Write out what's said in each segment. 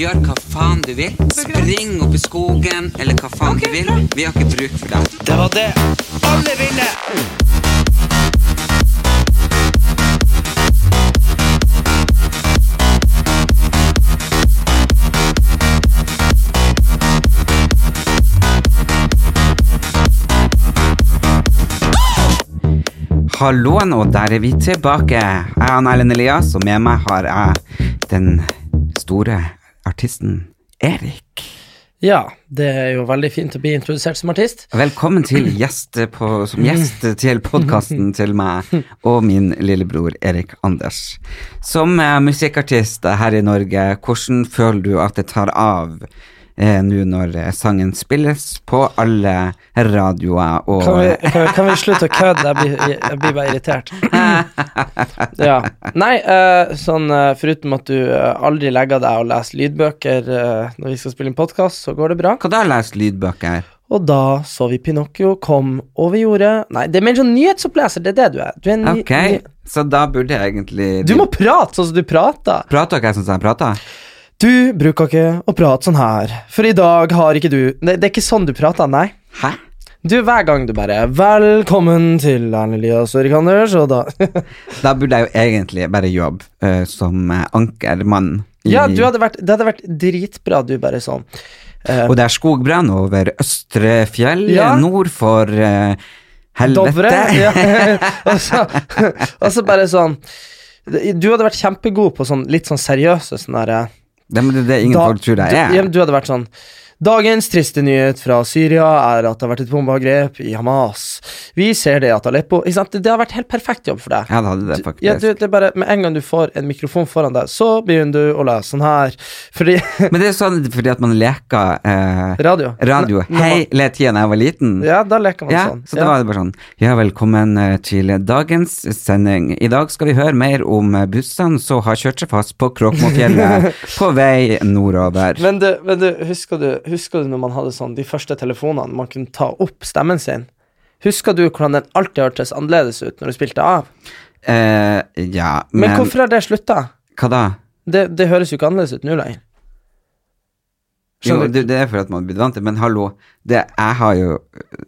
Gjør hva faen du vil. Spring opp i skogen, eller hva faen du vil. Vi har ikke bruk for deg. Det var det alle ville! Halloen, og der er vi tilbake. Jeg er Erlend Elias, og med meg har jeg den store artisten Erik. Ja, det er jo veldig fint å bli introdusert som artist. Velkommen til gjest på, som gjest til podkasten til meg og min lillebror Erik Anders. Som eh, musikkartist her i Norge, hvordan føler du at det tar av eh, nå når eh, sangen spilles på alle radioer og Kan vi, kan, vi- kan vi slutte å kødde? Jeg jeg blir bare irritert. Ja. Nei, eh, sånn eh, foruten at du eh, aldri legger deg og leser lydbøker eh, når vi skal spille inn podkast, så går det bra. Hva da, lest lydbøker? Og da så vi Pinocchio kom, og vi gjorde Nei, det er mer sånn nyhetsoppleser, det er det du er. Du, er en Ok, så da burde jeg egentlig du må prate sånn som du prater. Prater ikke jeg sånn som jeg prater? Du bruker ikke å prate sånn her, for i dag har ikke du Det, det er ikke sånn du prater, nei. Hæ? Du, hver gang du bare 'Velkommen til Erlend Elias og Erik Anders', og da Da burde jeg jo egentlig bare jobbe uh, som eh, ankermann. i- Ja, du hadde vært, det hadde vært dritbra, du bare sånn. Uh, Og det er skogbrann over Østre fjell, Ja. nord for uh, helvete. Dovre. Ja. og, så, og så bare sånn Du hadde vært kjempegod på sånn litt sånn seriøse sånn derre Det, men det, det er ingen Da- folk tror jeg du, ja, er. du hadde vært sånn Dagens triste nyhet fra Syria er at det har vært et bombeangrep i Hamas. Vi ser det at Aleppo Ikke sant? Det, har vært helt perfekt jobb for deg. Ja, det hadde det faktisk. Ja, du, det er bare Med en gang du får en mikrofon foran deg, så begynner du å lese sånn her. Fordi Men det er sånn fordi at man leker eh, Radio. radio N- hele tida da jeg var liten. Ja, da leker man Ja, sånn. så da var det bare sånn Ja, velkommen eh, til dagens sending. I dag skal vi høre mer om eh, bussene som har kjørt seg fast på Kråkmofjellet på vei nordover. Men du, men du, husker du, husker du når man hadde sånn de første telefonene man kunne ta opp stemmen sin? Husker du hvordan den alltid hørtes annerledes ut når du spilte av? Eh, ja, men, Men, hvorfor har det slutta? Hva da? Det, det høres jo ikke annerledes ut nå lenger. Jo, det, det er for at man har blitt vant til Men hallo, det, jeg har jo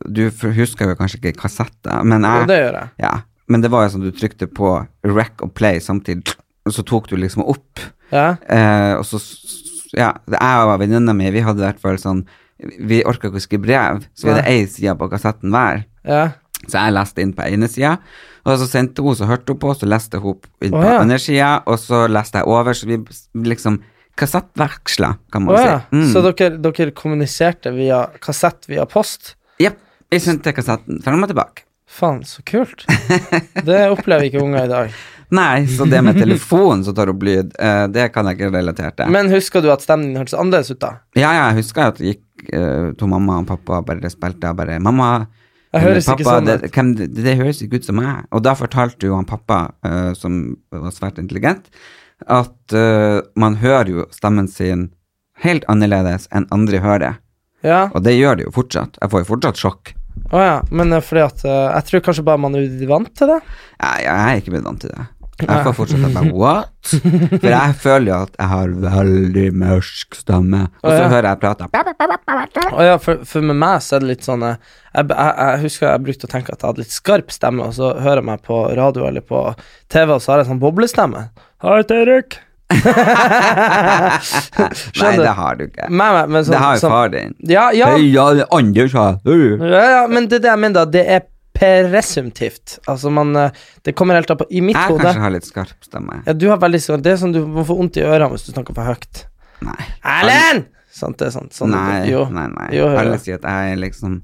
Du husker jo kanskje ikke kassetter, men Jo, det gjør jeg. Ja, men det var jo sånn du trykte på rec og play samtidig, og så tok du liksom opp. Ja? Eh, og så Ja, jeg og venninna mi, vi hadde i hvert fall sånn Vi orka ikke å skrive brev, så vi hadde én side på kassetten hver. ja. Så jeg leste inn på ene sida, og så sendte hun, så hørte hun på, så leste hun inn på Å, ja. andre sida, og så leste jeg over, så vi liksom kassettveksla, kan man oh, ja. si. Mm. Så dere, dere kommuniserte via kassett via post? Jepp. Jeg sendte kassetten frem og tilbake. Faen, så kult. Det opplever ikke unger i dag. Nei, så det med telefonen som tar opp lyd, eh, det kan jeg ikke relatere til. Men husker du at stemmen din hørtes annerledes ut da? ja, ja, jeg husker at det gikk uh, to mamma og pappa bare spilte og bare 'Mamma, Jeg høres ikke pappa, sånn det, hvem, det, det høres ikke ut som meg. Og da fortalte jo han pappa, eh, som var svært intelligent, at eh, man hører jo stemmen sin helt annerledes enn andre hører. Ja? Og det gjør det jo fortsatt. Jeg får jo fortsatt sjokk. Å ja. Men eh, fordi at eh, Jeg tror kanskje bare man er vant til det. Jeg, jeg er ikke blitt vant til det. Jeg får fortsatt at jeg what? For jeg føler jo at jeg har veldig mørk stemme, og så Å, ja. hører jeg prate. Og ja, for, for med meg så er det litt sånn eh, jeg, jeg, jeg husker jeg brukte å tenke at jeg hadde litt skarp stemme, og så hører jeg meg på radio eller på TV, og så har jeg sånn boblestemme. Hei, Erik. Nei, det har du ikke. Meg, meg, men sånn, Det har jo sånn- far din. Ja, ja, Hei, ja, det er Anders her. Ja, ja, men det er det jeg mener, da. Det er presumtivt. Altså, man eh, Det kommer helt an på I mitt Jeg hode kanskje har litt skarp stemme. Ja, du har veldig skarp Det er sånn du må få vondt i ørene hvis du snakker for høyt. Nei. Erlend! Sant, det er sant. Sånn, Nei, jo. nei, nei. Jo. Alle sier at jeg er liksom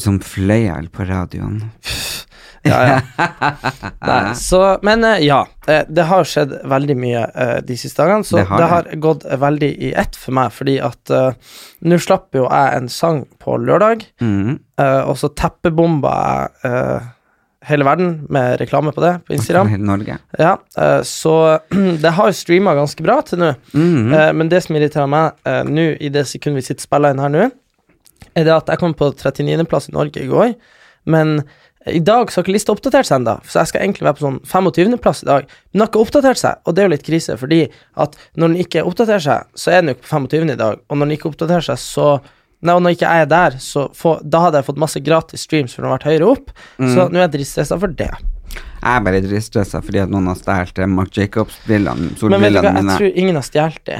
som fløyel på radioen. Ja, ja. Nei, så, men eh, ja. eh, Det har skjedd veldig mye eh, de siste dagene, så Det det har har, gått veldig i ett for meg, fordi at uh, nå slapp jo jeg en sang på lørdag, Mm. uh, og så teppebomba jeg uh, hele verden med reklame på det på Instagram. Hele Norge. Ja, så det har jo streama ganske bra til nå. Mm. Men det som irriterer meg nå, i det sekundet vi sitter og spiller inn her nå, er det at jeg kom på 39.-plass i Norge i går, men i dag så har ikke lista oppdatert seg ennå, så jeg skal egentlig være på sånn 25.-plass i dag. Men den har ikke oppdatert seg, og det er jo litt krise, fordi at når den ikke oppdaterer seg, så er den jo ikke på 25. i dag, og når den ikke oppdaterer seg, så Nei, og når ikke jeg er der, så få, da hadde jeg fått masse gratis streams for den har vært høyere opp, så nå er jeg dritstressa for det. Jeg er bare dritstressa fordi at noen har stjålet Mark Jacobs-brillene, Men du hva, jeg tror ingen har stjålet de.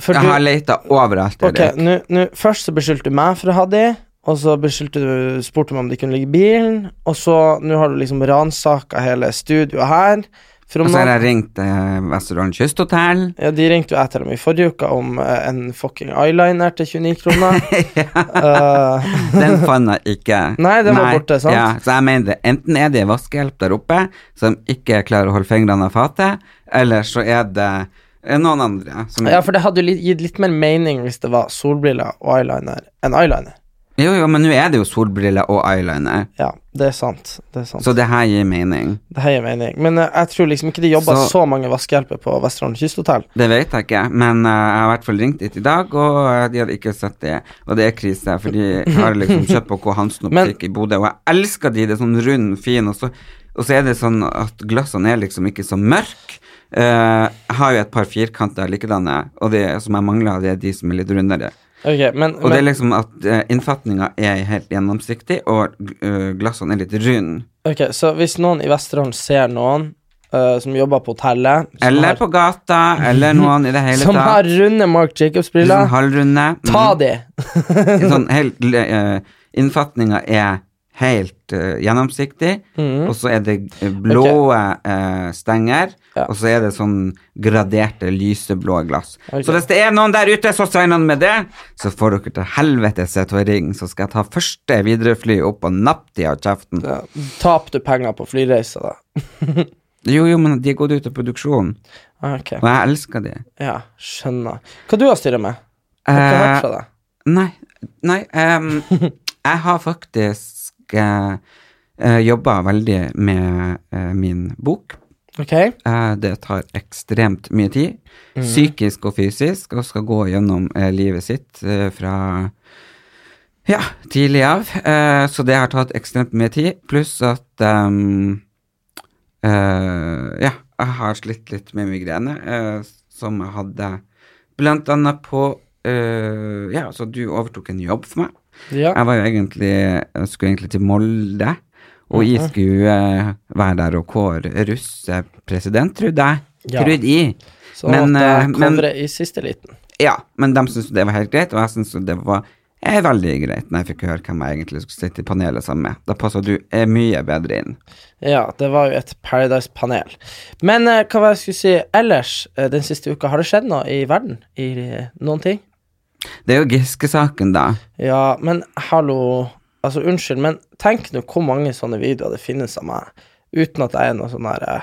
For Jeg du- har leita overalt. Ok, Erik. nå, nå, først så beskyldte du meg for å ha de, og så beskyldte du, spurte meg om de kunne ligge i bilen, og så nå har du liksom ransaka hele studioet her. Og så har jeg ringt eh, Vesterålen kysthotell. ja, de ringte jo jeg til dem i forrige uke om eh, en fucking eyeliner til 29 kroner. uh, Den fant jeg ikke. Nei, den var borte, sant? Ja, så jeg mener det. Enten er det vaskehjelp der oppe som ikke klarer å holde fingrene av fatet, eller så er det noen andre som ja, for det hadde jo gitt litt mer mening hvis det var solbriller og eyeliner enn eyeliner. Jo, jo, men nå er det jo solbriller og eyeliner, Ja, det er sant. Det er sant. så det her gir mening. det her gir mening. Men uh, jeg tror liksom ikke det jobber så, Så- mange vaskehjelper på Vesterålen kysthotell. Det vet jeg ikke, men uh, jeg har i hvert fall ringt dit i dag, og uh, de hadde ikke sett det. Og det er krise, for de har liksom kjøpt på K. Hansen optikk i Bodø, og jeg elsker de, det er sånn rund, fin, og så, og så er det sånn at glassene er liksom ikke så mørke. Jeg har jo et par firkanter likedanne, og det som jeg mangler, det er de som er litt rundere. Ok, men, Og det er liksom at uh, innfatninga er helt gjennomsiktig, og uh, glassene er litt runde. Ok, så hvis noen i Vesterålen ser noen uh, som jobber på hotellet Eller har, på gata, eller noen i det hele Som har runde Mark Jacobs-briller, Sånn halvrunde. ta Mm. de! sånn helt uh, Innfatninga er helt uh, gjennomsiktig, mm. og så er det blå blå uh, stenger, Ja. og så er det sånn graderte lyseblå glass. Okay. Så hvis det er noen der ute som signer med det, så får dere til helvete seg til å ringe, så skal jeg ta første Widerøe-fly opp og nappe de av kjeften. Ja, Tap du penger på flyreiser, da? Jo, jo, men de er gått ut av produksjon, okay. Og jeg elsker de. ja, skjønner. Hva du har styret med? Har ikke Eh, hørt fra deg. Nei, nei um, jeg har faktisk uh, jobba veldig med eh, min bok. Okay. Eh, det tar ekstremt mye tid, psykisk og fysisk, og skal gå gjennom eh, livet sitt eh, fra ja, tidlig av. Eh, så det har tatt ekstremt mye tid, pluss at um, eh, ja, jeg har slitt litt med migrene, eh, som jeg hadde blant annet på eh, Ja, så du overtok en jobb for meg. Ja. Jeg var jo egentlig Jeg skulle egentlig til Molde, og jeg skulle eh, være der og kåre russepresident, trodde jeg. Ja. Trodde jeg. Så men, jeg eh, men- i siste liten. Ja, men de syntes det var helt greit, og jeg syntes det var er veldig greit når jeg fikk høre hvem jeg egentlig skulle sitte i panelet sammen med. Da passa du er mye bedre inn. Ja, det var jo et Paradise-panel. Men eh, hva var det jeg skulle si ellers eh, den siste uka? Har det skjedd noe i verden? I eh, noen ting? Det er jo Giske-saken, da. Ja, men hallo Altså, unnskyld, men tenk nå hvor mange sånne videoer det finnes av meg, uten at jeg er noe sånn her eh,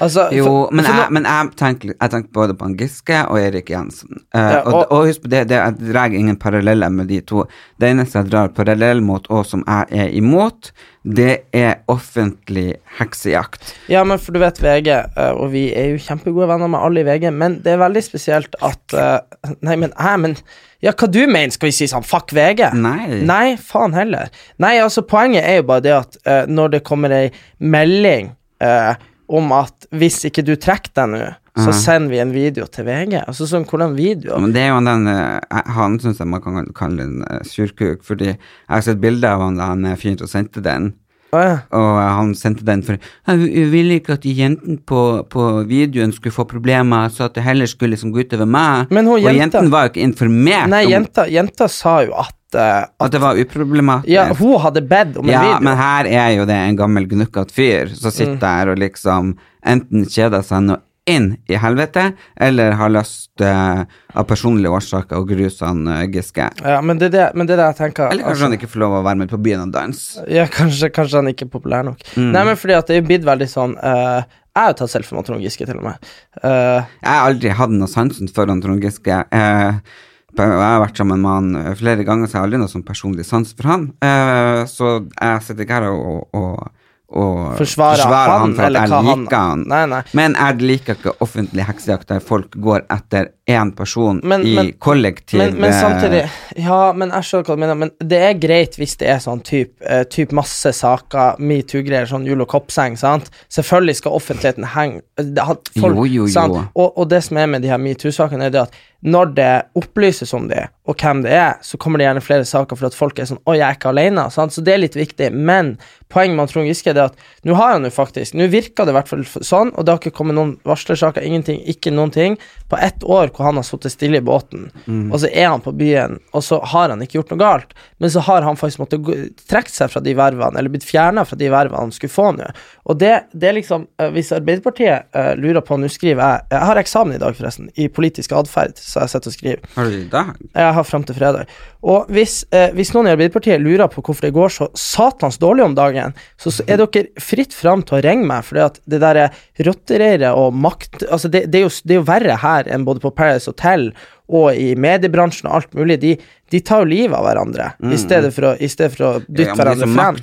Altså Jo, for- men for jeg, men jeg, tenker, jeg tenker både på Giske og Erik Jensen. Uh, Ja, og, og- og husk på det, det, jeg drar ingen paralleller med de to. Det eneste jeg drar parallell mot, og som jeg er imot, det er offentlig heksejakt. Ja, men for du vet VG, eh, og vi er jo kjempegode venner med alle i VG, men det er veldig spesielt at eh, Nei, men hæ, men Ja, hva du mener? Skal vi si sånn fuck VG? Nei. Nei, faen heller. Nei, altså, poenget er jo bare det at uh, når det kommer ei melding eh, om at hvis ikke du trekker deg nå, så Mhm. sender vi en video til VG. Altså sånn, hvordan video? Men det er jo den eh, Han syns jeg man kan kalle en uh, surkuk, fordi jeg har sett bilde av han da han er fyren som sendte den. Oh, ja. Og eh, han sendte den for Jeg ville ikke at de jentene på, på videoen skulle få problemer, så at det heller skulle liksom gå utover meg. Men hun og jenta- jenten var jo ikke informert Nei, om jenta, jenta sa jo at, eh, at at det var uproblematisk. Ja, hun hadde bedt om en Ja, video. men her er jo det en gammel gnukkete fyr som Mm. sitter der og liksom enten kjeder seg noe inn i helvete, eller har lyst uh, av personlige årsaker å gruse han uh, Giske. Ja, men det det, men det er det jeg tenker. Eller kanskje altså- han ikke får lov å være med på byen og danse. Ja, kanskje, kanskje han ikke er populær nok. Mm. Nei, men fordi at det er blitt veldig sånn uh, Jeg har jo tatt selfie med Trond Giske, til og med. Eh, Jeg har aldri hatt noe sansen for Trond Giske. Eh, jeg har vært sammen med han eh, flere ganger, så jeg har aldri noe sånn personlig sans for han. Eh, så jeg sitter ikke her og, og, og Forsvarer han, for at jeg liker han- han. Nei, nei. Men jeg liker ikke offentlig heksejakt der folk går etter én person Men- i men- kollektiv men, men samtidig Ja, men jeg skjønner hva du mener, men det er greit hvis det er sånn typ, uh, typ masse saker, metoo-greier, sånn jul- og koppseng, sant. Selvfølgelig skal offentligheten henge folk, Jo, jo, jo. Og, og det som er med de her metoo-sakene, er det at når det opplyses om det, og hvem det er, så kommer det gjerne flere saker for at folk er sånn Å, jeg er ikke alene. Sant? Så det er litt viktig. Men poenget med Trond Giske er det at nå har han jo faktisk Nå virker det i hvert fall sånn, og det har ikke kommet noen varslersaker, ingenting, ikke noen ting, på ett år hvor han har sittet stille i båten, og så er han på byen, og så har han ikke gjort noe galt, men så har han faktisk måttet trekke seg fra de vervene, eller blitt fjerna fra de vervene han skulle få nå. Og det, det er liksom eh, Hvis Arbeiderpartiet uh, lurer på Nå skriver jeg Jeg har eksamen i dag, forresten, i politisk atferd, så jeg sitter og skriver. Har du det i dag? Jeg har frem til fredag. Og hvis, uh, hvis noen i Arbeiderpartiet lurer på hvorfor det går så satans dårlig om dagen, så, så er dere fritt fram til å ringe meg, for det der rottereiret og makt Altså, det, det, er jo, det er jo verre her enn både på Paradise Hotel og i mediebransjen og alt mulig. De, de tar jo livet av hverandre i, stedet for å, stedet for å dytte Ja, er hverandre frem.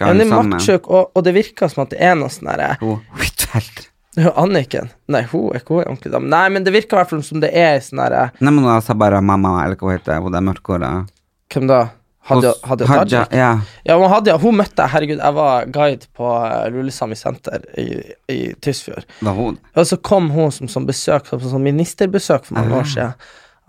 Ja, det er maktsjøk, og, og det virker som at det er noe sånn Hun Huitfeldt. Anniken. Nei, hun er ikke hun er ordentlig dame. Nei, men det virker i hvert fall som det er sånn derre Nei, men da sa bare mamma, eller hva heter det, hun der mørkhåra. Hvem da? Hadia, Hadia Hadia, ja. Ja, Hadia, hun møtte jeg, herregud, jeg var guide på uh, Lulesami senter i, i Tysfjord. Og så kom hun som, som besøk, som sånn ministerbesøk for mange år siden.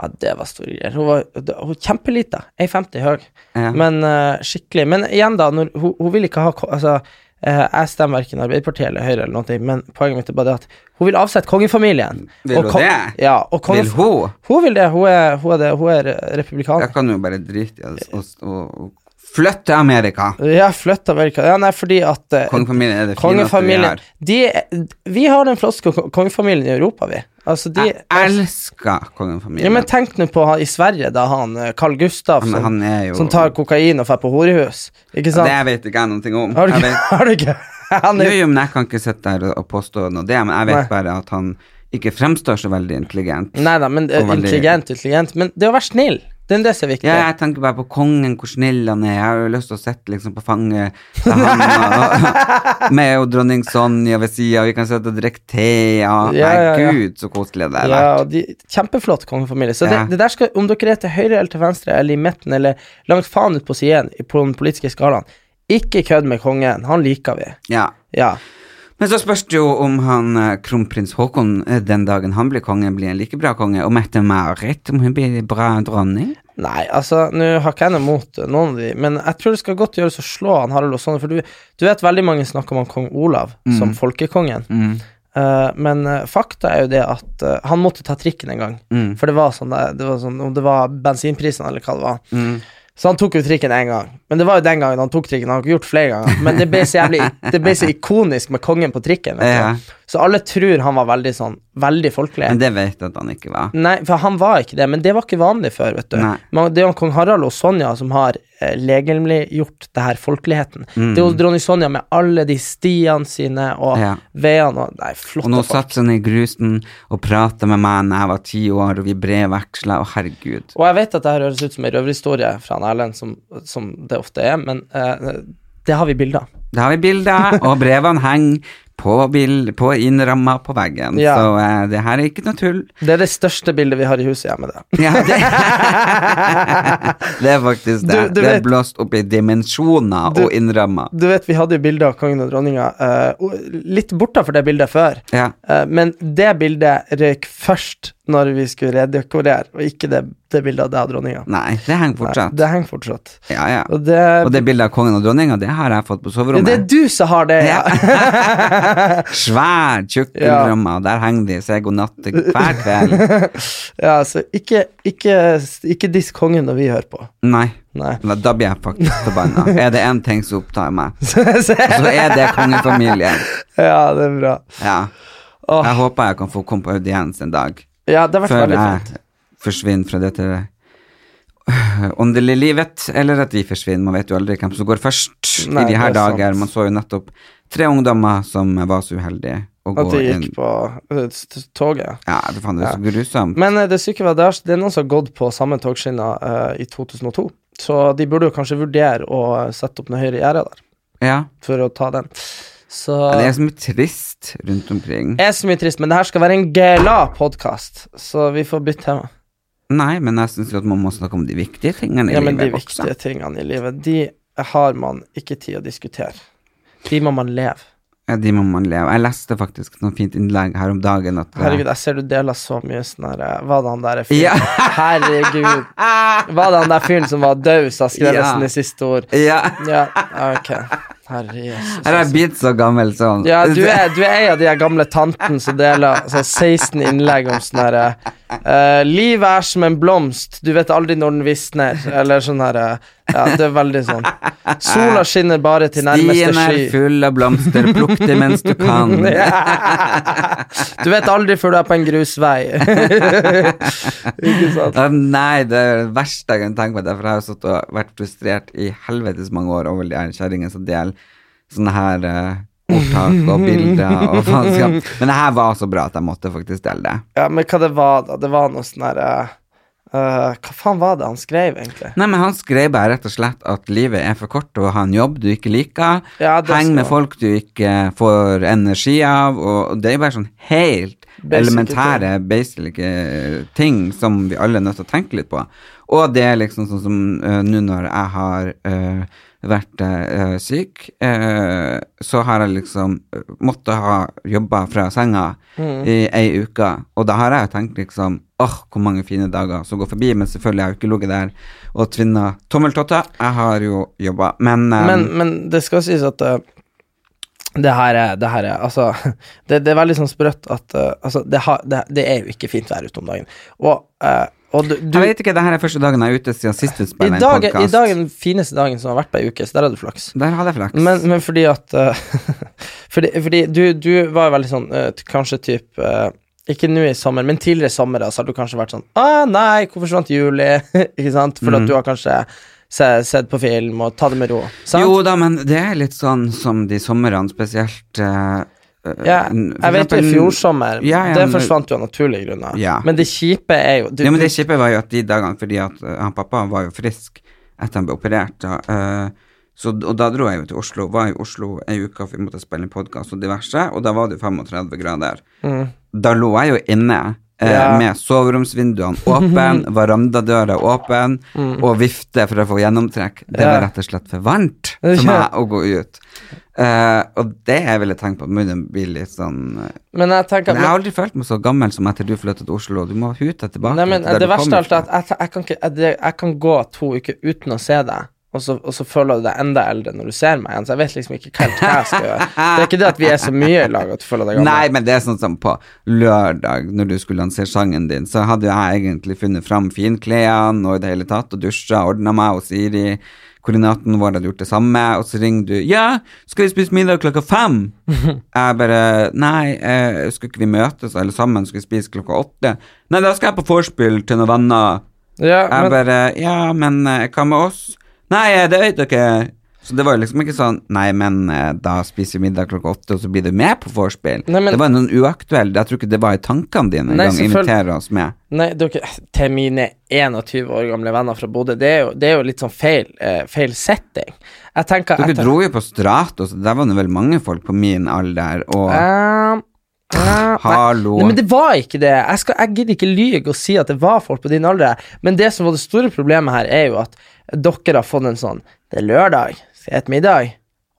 Ja, det var store greier. Hun var var kjempelita, 1,50 høy, Ja. men uh, skikkelig. Men igjen, da, når, hun, hun vil ikke ha Altså, eh, jeg stemmer verken Arbeiderpartiet eller Høyre eller noe, men poenget mitt er bare det at hun vil avsette kongefamilien. Vil hun ko- det? Ja, Vil hun? Hun vil det. Hun er, hun er, det. Hun er republikaner. Jeg kan jo bare drite i å å- å flytte Amerika. Ja, flytt Amerika. Ja, nei, fordi at eh, Kongefamilien er det fineste vi har. de, Vi har den flotte ko- kongefamilien i Europa, vi. Altså, de Jeg elsker kongefamilien. Ja, men tenk nå på han i Sverige, da han eh, Carl Gustav Men som, han jo som tar kokain og drar på horehus. Ikke sant? Det vet ikke jeg noe om. har, du ikke, vet, har du ikke? Han er, jo, men jeg kan ikke sitte der og- påstå noe det, men jeg vet Nei. bare at han ikke fremstår så veldig intelligent. nei da, men eh, veldig- intelligent, intelligent. Men det å være snill, det er er viktig. Ja, jeg tenker bare på kongen, hvor snill han er. Jeg har jo lyst til å sitte liksom på fanget til han og, med og dronning Sonja ved sida, vi kan sitte og drikke te. Ja, Ja, ja, ja. Herregud, så koselig det har Ja, vært. de, kjempeflott kongefamilie. Så det, det der skal, om dere er til høyre eller til venstre, eller i midten, eller langt faen ut på siden på den politiske skalaen, ikke kødd med kongen. Han liker vi. Ja. Ja. Men så spørs det jo om han eh, kronprins Haakon eh, den dagen han blir konge, blir en like bra konge. Og Mette-Marit, om hun blir bra dronning? Nei, altså, nå har ikke jeg noe mot noen av de, men jeg tror det skal godt gjøres å slå han Harald sånn, for du, du vet veldig mange snakker om han kong Olav som folkekongen. Mm. Uh, men uh, fakta er jo det at uh, han måtte ta trikken en gang. Mm. For det var sånn, det, det var sånn om det var bensinprisen eller hva det var. Mm. Så han tok jo trikken én gang. Men det var jo den gangen han tok trikken. Han har ikke gjort flere ganger. Men det ble så jævlig Det ble så ikonisk med kongen på trikken. Vet Ja. du. Så alle tror han var veldig sånn Veldig folkelig. Men det vet jeg at han ikke var. Nei, for han var ikke det, men det var ikke vanlig før, vet du. Nei. Det er jo kong Harald og Sonja som har eh, legemliggjort det her folkeligheten. Mm. Det er jo dronning Sonja med alle de stiene sine og Ja. veiene og Nei, flotte Og nå folk. satt han i grusen og prata med meg da jeg var ti år, og vi brevveksla, og herregud. Og jeg vet at det her høres ut som en røverhistorie fra han Erlend, som, som det ofte er, men eh, det har vi bilder av. Det har vi bilder, og brevene henger på, bil, på innramma på veggen. Ja. Så uh, det her er ikke noe tull. Det er det største bildet vi har i huset hjemme. Det. Ja, det, det er faktisk det. Du- du det er vet- blåst opp i dimensjoner Du- og innramma. Du vet, vi hadde jo bilde av kongen og dronninga uh, og litt bortafor det bildet før. Ja. uh, men det bildet røyk først når vi skulle redekorere, og ikke det, det bildet av deg og dronninga. Nei, det henger fortsatt. Det henger fortsatt. Ja, ja. Og det, Og det bildet av kongen og dronninga, det har jeg fått på soverommet. det er du som har det, ja. Svær, tjukk Ja. og der henger de, sier god natt hver kveld. ja så ikke, ikke, ikke diss kongen når vi hører på. Nei. Nei. Da blir jeg faktisk forbanna. Er det én ting som opptar meg, Så- er det kongefamilien. ja, det er bra. Ja. Jeg håper jeg kan få komme på audiens en dag. Ja, det har vært Før jeg fint. forsvinner fra dette åndelige livet, eller at vi forsvinner. Man vet jo aldri hvem som går først Nei, i de her er dager. Man så jo nettopp tre ungdommer som var så uheldige At de de inn gikk på eh, toget. Ja, det fant jeg så grusomt. Men eh, det syke var det, er- det er noen som har gått på samme togskinner uh, i 2002. Så de burde jo kanskje vurdere å eh, sette opp noe høyere gjerde der, Ja. for å ta den. Så Det er så mye trist rundt omkring. er så mye trist, men det her skal være en glad podkast, så vi får bytte tema. Nei, men jeg syns at man må snakke om de viktige tingene i Ja, men de viktige også. tingene i livet, de har man ikke tid å diskutere. De må man leve. Ja, de må man leve. Jeg leste faktisk noe fint innlegg her om dagen at eh, Herregud, jeg ser du deler så mye sånn her eh, Var det han der fyren? Ja. Herregud. Var det han der fyren som var død, sa skrevet Ja. i siste ord? Ja. Ja, ok. Herre Jesus. Er jeg blitt så gammel sånn. Ja, du er, du er en av de gamle tantene som deler sånn 16 innlegg om sånn herre uh, Livet er som en blomst, du vet aldri når den visner, eller sånn herre Ja, det er veldig sånn. Sola skinner bare til nærmeste sky. Stien er full av blomster, plukk det mens du kan. Du vet aldri før du er på en grusvei. Ikke sant? Nei, det er det verste jeg kan tenke meg, for jeg har vært frustrert i helvetes mange år over de her kjerringene som deler sånne her eh, ordtak og bilder og faenskap. Men det her var så bra at jeg måtte faktisk dele det. Ja, men hva det var da? Det var noe sånn herre eh, Hva faen var det han skrev, egentlig? Nei, men han skrev bare rett og slett at livet er for kort til å ha en jobb du ikke liker. Ja, Heng med folk du ikke får energi av, og det er jo bare sånn helt Basic elementære, basic eh, ting som vi alle er nødt til å tenke litt på. Og det er liksom sånn som uh, nå når jeg har uh, vært uh, syk, uh, så har jeg liksom uh, måttet ha jobba fra senga Mm. i ei uke, og da har jeg tenkt liksom åh, hvor mange fine dager som går forbi, men selvfølgelig har jeg jo ikke ligget der og tvinna tommeltotter. Jeg har jo jobba, men, um... Men, men det skal sies at uh, det her er, det her er Altså, det, det er veldig sånn sprøtt at uh, Altså, det, har, det, det er jo ikke fint vær ute om dagen. Og, uh, og du, du jeg vet ikke, det her er første dagen jeg er ute siden sist vi spilte en podkast. I dag er den fineste dagen som har vært på ei uke, så der hadde du flaks. Der hadde jeg flaks. Men, men fordi at Fordi, fordi du, du var veldig sånn Kanskje typ eh, Ikke nå i sommer, men tidligere sommer så har du kanskje vært sånn Å nei, hvorfor forsvant juli? ikke sant? For Mm. at du har kanskje se, sett på film og tatt det med ro. Sant? Jo da, men det er litt sånn som de somrene, spesielt eh, Ja, jeg vet jo i fjor sommer, Ja, ja, det forsvant jo av naturlige grunner. Ja. Men det kjipe er jo du, Ja, men det kjipe var jo at de dagene, fordi at uh, han pappa var jo frisk etter han ble operert, da, uh, så, og da dro jeg jo til Oslo, var i Oslo ei uke for vi måtte spille en podkast og diverse, og da var det jo 35 grader. Da lå jeg jo inne. Eh, Mm. Ja. Med soveromsvinduene åpne, verandadøra åpen, og vifte for å få gjennomtrekk. Det var Mm. Rett og slett for varmt for meg å gå ut. Uh, og det jeg ville tenkt på, munnen blir litt sånn eh, Men jeg tenker Men jeg har aldri følt meg så gammel som etter du flyttet til Oslo. Du må hute tilbake. Nei, men til det verste av alt er at jeg, jeg, kan ikke, jeg kan gå to uker uten å se deg, og så, og så føler du deg enda eldre når du ser meg igjen, så jeg vet liksom ikke helt hva jeg skal gjøre. Det er ikke det at vi er så mye i lag at du føler deg gammel. Nei, men det er sånn som på lørdag, når du skulle lansere sangen din, så hadde jeg egentlig funnet fram finklærne og i det hele tatt, og dusja, ordna meg, og Siri, koordinaten vår, hadde gjort det samme, og så ringer du 'Ja, skal vi spise middag klokka fem?' jeg bare 'Nei, eh, skulle ikke vi møtes alle sammen, skal vi spise klokka åtte?' 'Nei, da skal jeg på vorspiel til noen venner.' Ja, Jeg men, bare Ja, men eh, hva med oss? Nei, eh, det vet dere. Så det var liksom ikke sånn Nei, men eh, da spiser vi middag klokka åtte, og så blir du med på vorspiel. Nei, men- det var noen uaktuell Jeg tror ikke det var i tankene dine engang. å Invitere oss med. nei, dere, til mine 21 år gamle venner fra Bodø, det det er jo litt sånn feil, uh, feil setting. Jeg tenker Dere etter- dro jo på Stratos, der var det vel mange folk på min alder, og Um, uh, Hallo. Nei, men det var ikke det. Jeg, skal, jeg gidder ikke lyge og si at det var folk på din alder. Men det som var det store problemet her, er jo at dere har fått en sånn Det er lørdag, skal jeg spise middag?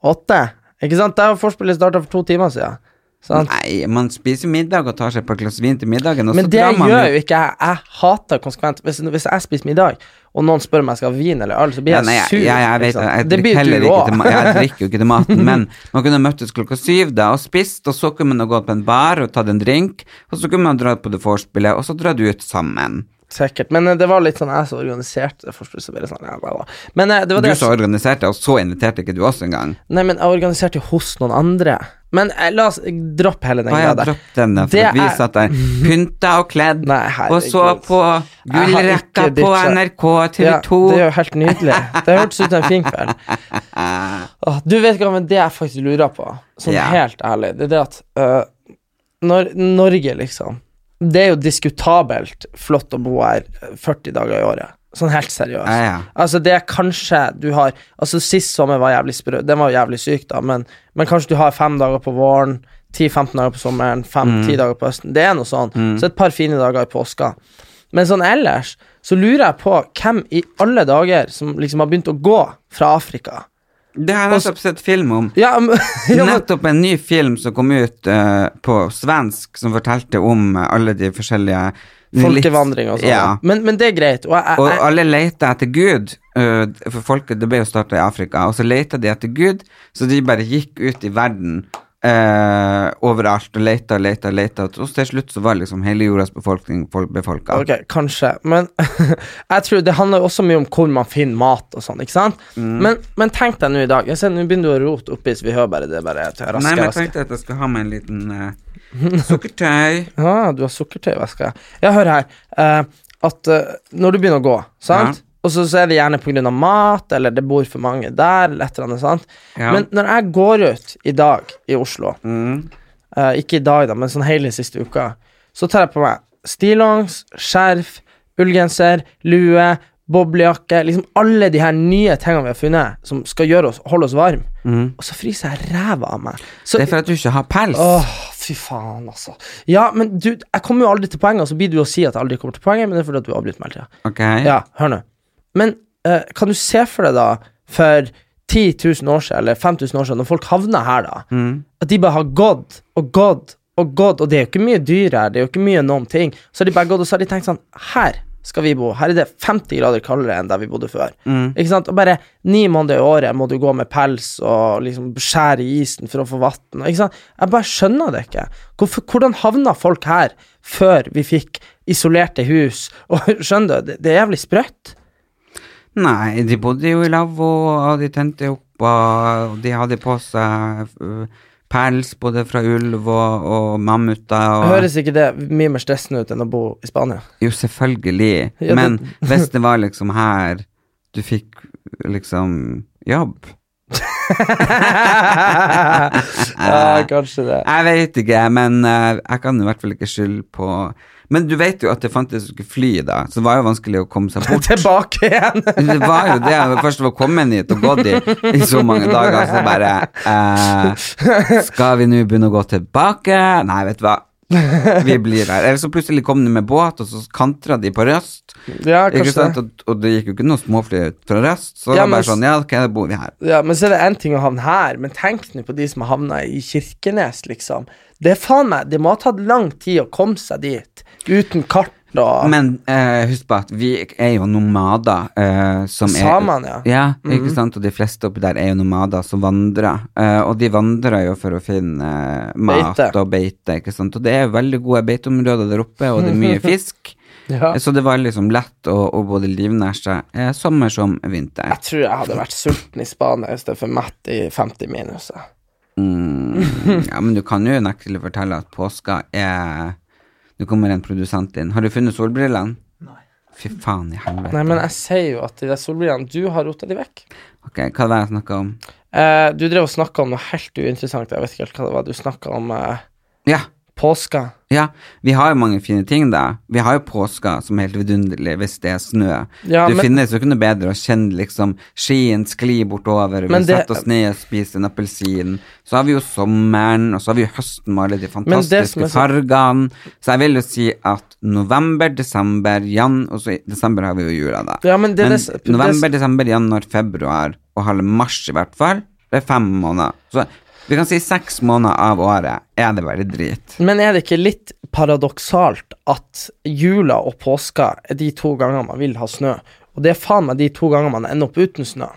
Åtte? Ikke sant? Der har forspillet starta for to timer siden. Sant? Nei, man spiser middag og tar seg et par glass vin til middagen, Men det gjør jo ikke jeg. Jeg hater konsekvent Hvis, hvis jeg spiser middag, og noen spør om jeg skal ha vin eller øl, så blir Ja, jeg nei, jeg, sur. jeg, jeg, vet? Jeg det drikker blir heller ikke til, jeg drikker jo ikke til maten, men man kunne møttes klokka syv da og spist, og så kunne man gått på en bar og tatt en drink, og så kunne man dratt på det vorspielet, og så dratt ut sammen. Sikkert. Men eh, det var litt sånn jeg som organiserte det. forspillet, så ble det sånn, ja, bla, bla. Men eh, det var Du som så organiserte, og så inviterte ikke du oss engang. Nei, men jeg organiserte jo hos noen andre. Men eh, la oss droppe hele den greia der. dropp den, for Det vi er- satt der pynta og kledd, Nei, og så på gullrekka på. NRK TV2. Ja, det er jo helt nydelig. Det hørtes ut som en fin kveld. Du vet hva, men det jeg faktisk lurer på, sånn Ja. helt ærlig, det er det at uh, når Norge, liksom Det er jo diskutabelt flott å bo her 40 dager i året. Sånn helt seriøst. Ja, ja. Altså, det er kanskje du har Altså, sist sommer var jævlig sprø. Den var jævlig syk, da, men, men kanskje du har fem dager på våren, 10-15 dager på sommeren, 5-10 dager på høsten. Det er noe sånn. Så et par fine dager i påska. Men sånn ellers så lurer jeg på hvem i alle dager som liksom har begynt å gå fra Afrika. Det har jeg nettopp sett film om. Ja, men, ja, men Nettopp en ny film som kom ut uh, på svensk, som fortalte om eh, alle de forskjellige Folkevandring og sånn. Ja. Men, men det er greit. Og jeg, Og jeg, alle leter etter Gud, Uh, for folket det ble jo starta i Afrika, og så leter de etter Gud, så de bare gikk ut i verden øh, overalt og leita og leita leita, og til slutt så var liksom hele jordas befolkning folk befolka. Ok, kanskje, men jeg tror det handler også mye om hvor man finner mat og sånn, ikke sant? Mm. Men, men tenk deg nå i dag Nå begynner du å rote oppi, så vi hører bare det bare raske, raske, Nei, men jeg tenkte at jeg skulle ha med en liten uh, sukkertøy. Ja, du har sukkertøy i veska. Ja, hør her. Uh, at uh, når du begynner å gå, sant? Ja. Og så, så er det gjerne av mat, eller det bor for mange der, eller et eller annet, sant? Ja. Men når jeg går ut i dag i Oslo, Mm. uh, ikke i dag da, men sånn hele siste uka, så tar jeg på meg stillongs, skjerf, ullgenser, lue, boblejakke, liksom alle de her nye tingene vi har funnet, som skal gjøre oss, holde oss varme, Mm. og så fryser jeg ræva av meg. Så, Det er for at du ikke har pels. Åh, fy faen, altså. Ja, men du, jeg kommer jo aldri til poenget, og så blir du å si at jeg aldri kommer til poenget, men det er fordi at du avbryter meg hele tida. Okay. Ja, hør nå. Men uh, kan du se for deg, da, for 10 000 år siden, eller 5000 år siden, når folk havna her, da, Mm. at de bare har gått og gått og gått, og det er jo ikke mye dyr her, det er jo ikke mye noen ting, så har de bare gått, og så har de tenkt sånn Her skal vi bo. Her er det 50 grader kaldere enn der vi bodde før. Mm. Ikke sant? Og bare ni måneder i året må du gå med pels og liksom skjære i isen for å få vann. Ikke sant? Jeg bare skjønner det ikke. Hvorfor, hvordan havna folk her før vi fikk isolerte hus? Og skjønner du, det, det er jævlig sprøtt. Nei, de bodde jo i lavvo, og de tente opp, og de hadde på seg øh, pels både fra ulv og, og mammuter. Og, Høres ikke det mye mer stressende ut enn å bo i Spania? Jo, selvfølgelig, Ja, det- men hvis det var liksom her du fikk liksom jobb ja, kanskje det. Jeg vet ikke, men eh, jeg kan i hvert fall ikke skylde på Men du vet jo at det fantes fly da, så det var jo vanskelig å komme seg bort. Tilbake igjen. Det var jo det. Først var kommet hit og gått i, i så mange dager, så bare eh, Skal vi nå begynne å gå tilbake? Nei, vet du hva. Vi blir her. Eller så plutselig kom de med båt, og så kantra de på Røst. ja, kanskje det. Og, og det gikk jo ikke noe småfly fra Røst, så Ja, det var bare sånn Ja, ok, da bor vi her. Ja, men så er det én ting å havne her, men tenk nå på de som har havna i Kirkenes, liksom. Det er faen meg Det må ha tatt lang tid å komme seg dit, uten kart og Men eh, husk på at vi er jo nomader eh, som er Samene, ja. Ja, Mhm. ikke sant, og de fleste oppi der er jo nomader som vandrer, eh, og de vandrer jo for å finne eh, mat Beite. og beite, ikke sant, og det er veldig gode beiteområder der oppe, og det er mye fisk, Ja. så det var liksom lett å, å både livnære seg eh, sommer som vinter. Jeg tror jeg hadde vært sulten i Spania i stedet for mett i 50 minus. Mm, ja, men du kan jo nektelig fortelle at påska er Nå kommer en produsent inn. Har du funnet solbrillene? Nei. Fy faen i helvete. Nei, men jeg sier jo at de der solbrillene Du har rota de vekk. Ok, hva var det jeg snakka om? Eh, du drev og snakka om noe helt uinteressant. Jeg vet ikke helt hva det var. Du snakka om eh, Ja, påska. ja. Vi har jo mange fine ting, da. Vi har jo påska som er helt vidunderlig hvis det er snø. Ja, det men- finnes jo ikke noe bedre å kjenne liksom skien skli bortover, vi det- setter oss ned og spiser en appelsin. Så har vi jo sommeren, og så har vi jo høsten med alle de fantastiske så- fargene. Så jeg vil jo si at november, desember, jan Og så i desember har vi jo jula, da. Ja, men det, Men det, november, desember, januar, februar og halve mars i hvert fall, det er fem måneder. Så vi kan si seks måneder av året er det bare drit. Men er det ikke litt paradoksalt at jula og påska er de to gangene man vil ha snø, og det er faen meg de to gangene man ender opp uten snø?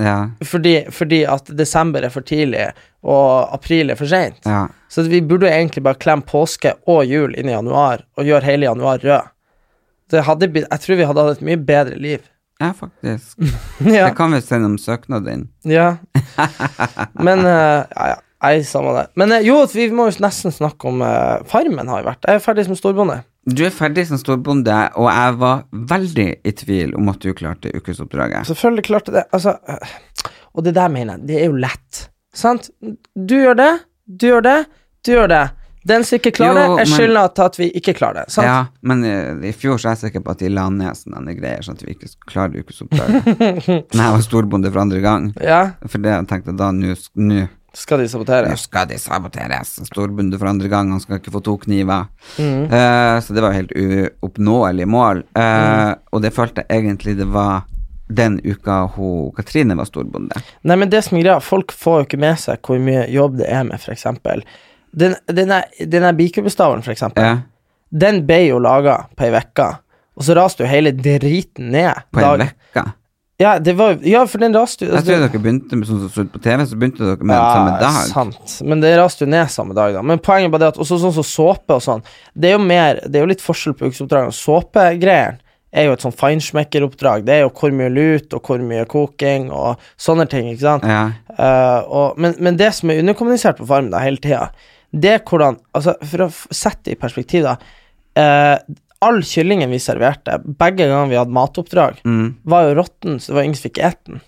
Ja, Fordi, fordi at desember er for tidlig, og april er for seint. ja. Så vi burde egentlig bare klemme påske og jul inn i januar, og gjøre hele januar rød. Det hadde jeg tror vi hadde hatt et mye bedre liv. Ja faktisk. ja, Det kan vel sende om søknad inn. ja. Men uh, ja, ja. Nei, samme det. Men uh, jo, vi må jo nesten snakke om uh, Farmen har jo vært. Jeg er ferdig som storbonde. Du er ferdig som storbonde, og jeg var veldig i tvil om at du klarte ukesoppdraget. Selvfølgelig klarte det. Altså, og det der mener jeg, det er jo lett. Sant? Du gjør det, du gjør det, du gjør det. Den som ikke klarer Jo, det, er skylda til at vi ikke klarer det. Sant? Ja, men i, i fjor så er jeg sikker på at de la ned sånne greier, sånn at vi ikke klarer klare ukesoppdraget. Når jeg var storbonde for andre gang. Ja, For det jeg tenkte da, nå skal de sabotere. nå skal de saboteres. Storbonde for andre gang, han skal ikke få to kniver. Mm. Uh, så det var helt uoppnåelig mål. Uh, Mm. Og det følte jeg egentlig det var den uka hun Katrine var storbonde. Nei, men det som er greia, folk får jo ikke med seg hvor mye jobb det er med, eksempel. Den, den er- den er for eksempel. Ja, Den ble jo laga på ei uke, og så raste jo hele driten ned. på en dag- uke. Ja, var, ja, for den raste jo Jeg tror dere begynte med sånn som så på TV, så begynte dere med Ja, samme dag. sant. Men det raste jo ned samme dag, da. Men poenget bare det at også sånn som såpe og sånn, det er jo mer Det er jo litt forskjell på ukesoppdragene. Såpegreiene er jo et sånn feinschmecker-oppdrag. Det er jo hvor mye lut og hvor mye koking og sånne ting, ikke sant. Ja. Uh, og, men, men det som er underkommunisert på Farmen da, hele tida, det er hvordan Altså, for å sette det i perspektiv, da. eh, all kyllingen vi serverte, begge ganger vi hadde matoppdrag, Mm. var jo råtten, så det var ingen som fikk ete den.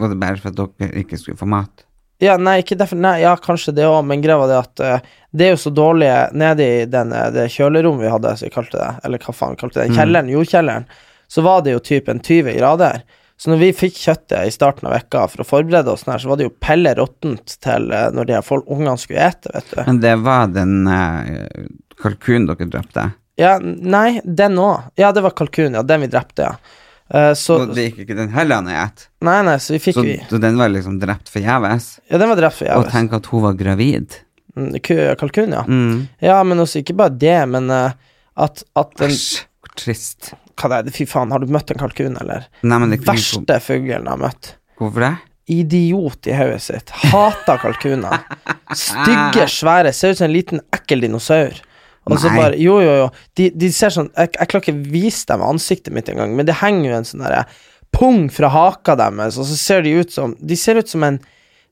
Var det bare for at dere ikke skulle få mat? Ja, nei, ikke derfor Nei, ja, kanskje det òg, men greia var det at uh, det er jo så dårlige Nede i den, eh, det kjølerommet vi hadde, som vi kalte det, eller hva faen vi kalte det, den kjelleren, jordkjelleren, så var det jo typ en 20 grader. Så når vi fikk kjøttet i starten av vekka for å forberede oss, her, så var det jo pelle råttent til eh, når de her ungene skulle ete, vet du. Men det var den eh, kalkunen dere drepte. Ja, nei, den òg. Ja, det var kalkunen, ja, den vi drepte, ja. Uh, så Og det gikk ikke den heller ned et. Nei, nei, så vi fikk Så, vi så den var liksom drept forgjeves. Ja, den var drept for Og tenk at hun var gravid. Mm, Kalkun, ja. Mm. Ja, men også ikke bare det, men uh, at, at den Æsj, trist. Hva det er det? Fy faen, har du møtt en kalkun, eller? Nei, men det er ikke Verste fuglen jeg har møtt. Hvorfor det? Idiot i hodet sitt. Hater kalkuner. Stygge, svære. Ser ut som en liten, ekkel dinosaur. Og så bare Jo, jo, jo. De, de ser sånn Jeg, jeg klarer ikke vise dem ansiktet mitt engang, men det henger jo en sånn derre pung fra haka deres, og så ser de ut som De ser ut som en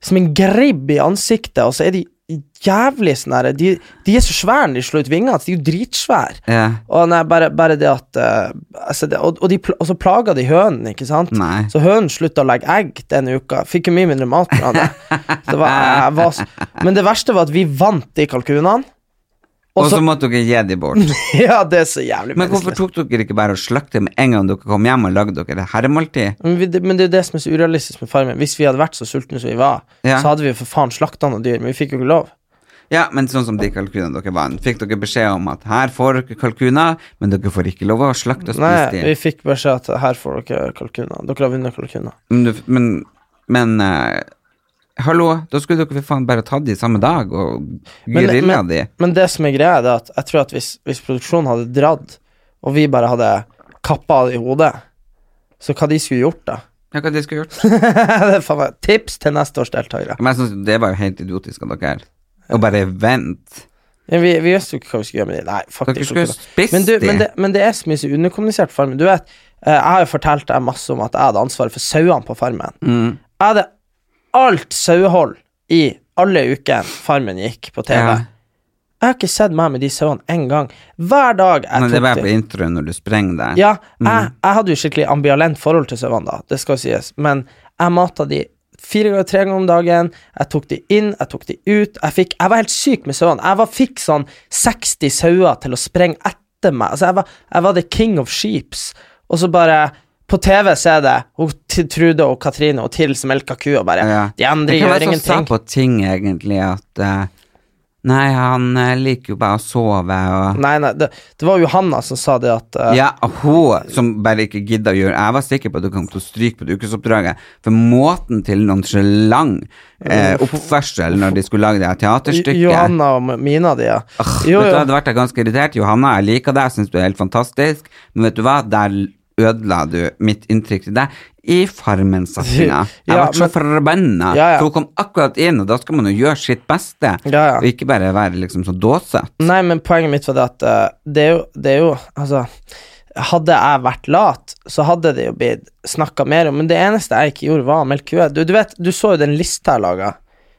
Som en gribb i ansiktet, og så er de jævlig sånn herre de, de er så svære når de slår ut vingene, så de er jo dritsvære. Yeah. Og nei, bare, bare det at uh, altså det, og, og, de, og så plaga de hønen, ikke sant? Nei. Så hønen slutta å legge egg denne uka. Fikk jo mye mindre mat fra det. det var, var, men det verste var at vi vant de kalkunene. Og så måtte dere gi dem bort. Ja, det er så jævlig Men hvorfor tok dere ikke bare og slakte med en gang dere kom hjem og lagde dere herremåltid? Men, vi, men det er jo det som er så urealistisk med Farmen. Hvis vi hadde vært så sultne som vi var, Ja. så hadde vi jo for faen slakta noen dyr, men vi fikk jo ikke lov. Ja, men sånn som de kalkunene dere vant, fikk dere beskjed om at her får dere kalkuner, men dere får ikke lov å slakte og spise dem? Nei, vi fikk beskjed at her får dere kalkuner. Dere har vunnet kalkuner. Men, men, men eh, hallo, da skulle dere for faen bare tatt de samme dag og grilla men- de. Men det som er greia, er at jeg tror at hvis, hvis produksjonen hadde dratt, og vi bare hadde kappa av det i hodet, så hva de skulle gjort da? Ja, hva de skulle gjort? tips til neste års deltakere. Men jeg synes det var jo helt idiotisk av dere. Å bare vente. Ja, vi, vi visste jo ikke hva vi skulle gjøre med dem. Nei, Dere faktisk skulle spist Men, du, de. men, det, men det er så mye så underkommunisert på Farmen. Du vet, eh, jeg har jo fortalt deg masse om at jeg hadde ansvaret for sauene på Farmen. Mm. Jeg hadde alt sauehold i alle ukene Farmen gikk på TV. Ja. Jeg har ikke sett meg med de sauene en gang. Hver dag jeg Men det var på introen når du sprenger der. Ja, jeg, jeg hadde jo skikkelig ambivalent forhold til sauene, da, det skal sies, men jeg mata de fire ganger, tre ganger om dagen. Jeg tok de inn, jeg tok de ut. Jeg, fikk, jeg var helt syk med sauene. Jeg var, fikk sånn 60 sauer til å sprenge etter meg. Altså, jeg var, jeg var the king of sheeps, og så bare på TV så er det hun Trude og Katrine og Til som melker og bare Ja. De andre gjør ingenting. Det kan være så på ting, egentlig, at uh, Nei, han uh, liker jo bare å sove og Nei, nei, det, det var Johanna som sa det at uh, Ja, hun som bare ikke gidda å gjøre Jeg var sikker på at du kom til å stryke på det ukesoppdraget, for måten til nonchalant eh, oppførsel når de skulle lage det teaterstykket Johanna og Mina di, ja. Ugh, Jo, vet du Jeg hadde vært ganske irritert. Johanna, jeg liker deg, syns du er helt fantastisk, men vet du hva, der ødela du mitt inntrykk til deg i Farmen-satsinga. Jeg Ja, ble så forbanna. Ja, ja. For hun kom akkurat inn, og da skal man jo gjøre sitt beste, Ja, ja. og ikke bare være liksom så dåsete. Nei, men poenget mitt var det at eh, det er jo, det er jo Altså, hadde jeg vært lat, så hadde det jo blitt snakka mer om, men det eneste jeg ikke gjorde, var å melke kua. Du, du vet, du så jo den lista jeg laga.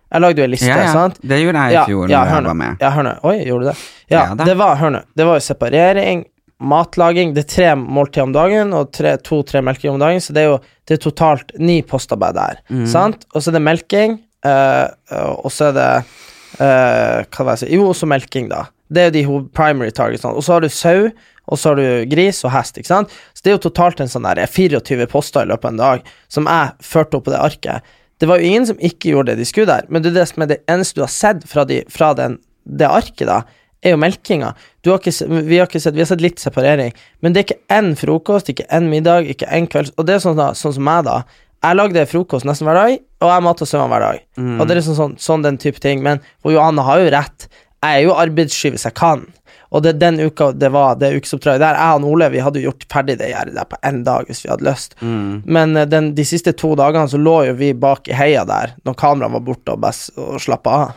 Jeg lagde jo ei liste, Ja, ja. sant? Det gjorde jeg i fjor ja, når hør nå. Ja, hør nå. Oi, gjorde du det? Ja, Ja det var, hør nå. Det var jo separering, matlaging, det er tre måltider om dagen og tre, to-tre melkinger om dagen, så det er jo det er totalt ni postarbeid der, Mm. sant? Og så er det melking, uh, og så er det uh, Hva var det jeg sa Jo, også melking, da. Det er jo de primary targetsene. Og så har du sau, og så har du gris og hest, ikke sant? Så det er jo totalt en sånn der 24 poster i løpet av en dag som jeg førte opp på det arket. Det var jo ingen som ikke gjorde det de skulle der, men det er det som er det eneste du har sett fra, de, fra den, det arket, da, er jo melkinga. Du har ikke, vi, har sett, vi har sett litt separering, men det er ikke én frokost, ikke én middag, ikke én kveld. Og det er sånn, da, sånn som meg, da. Jeg lagde frokost nesten hver dag, og jeg mata søvn hver dag. Og det er liksom sånn, sånn den type ting. Men og Johanne har jo rett. Jeg er jo arbeidssky hvis jeg kan. Og det den uka det var det ukesoppdraget der, jeg og Ole vi hadde jo gjort ferdig det gjerdet der på én dag hvis vi hadde lyst. Men eh, den, de siste to dagene så lå jo vi bak i heia der når kameraet var borte og, best, og slappa av.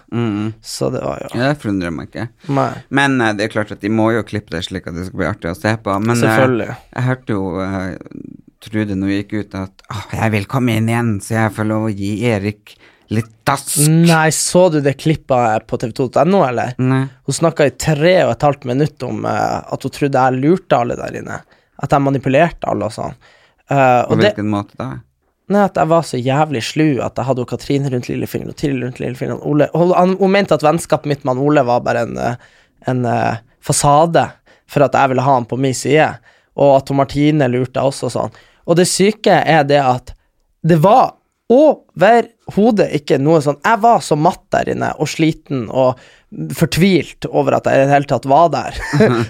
Så det var jo Ja, det forundrer meg ikke. Nei. Men eh, det er klart at de må jo klippe det slik at det skal bli artig å se på. Men Selvfølgelig. jeg hørte jo uh, Trude når hun gikk ut at oh, jeg vil komme inn igjen, så jeg får lov å gi Erik litt dask. Nei, så du det klippet på tv2.no, eller? Nei. Hun snakka i tre og et halvt minutt om uh, at hun trodde jeg lurte alle der inne. At jeg manipulerte alle og sånn. Eh, På og det, hvilken måte da? nei, at jeg var så jævlig slu at jeg hadde Katrine rundt lillefingeren og Tiril rundt lillefingeren. Ole, hun, hun mente at vennskapet mitt med han Ole var bare en, eh, en uh, fasade for at jeg ville ha han på min side, og at hun Martine lurte også og sånn. Og det syke er det at det var overhodet ikke noe sånn Jeg var så matt der inne og sliten og fortvilt over at jeg i det hele tatt var der.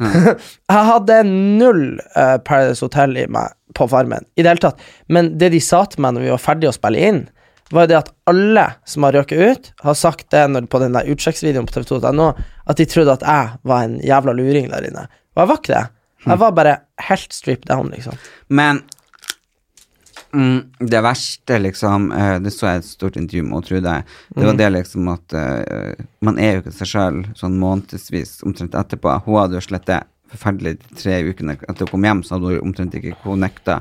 jeg hadde null uh, Paradise Hotel i meg på Farmen i det hele tatt. Men det de sa til meg når vi var ferdige å spille inn, var jo det at alle som har røket ut, har sagt det når, på den der utsjekksvideoen på tv2.no, at de trodde at jeg var en jævla luring der inne. Og jeg var ikke det. Jeg var bare helt stripped down, liksom. Men mm, det verste, liksom eh, Det så jeg et stort intervju med Trude. Det Mm. var det liksom at uh, man er jo ikke seg sjøl sånn månedsvis omtrent etterpå. Hun hadde jo slettet forferdelig de tre ukene etter å komme hjem, så hadde hun omtrent ikke connecta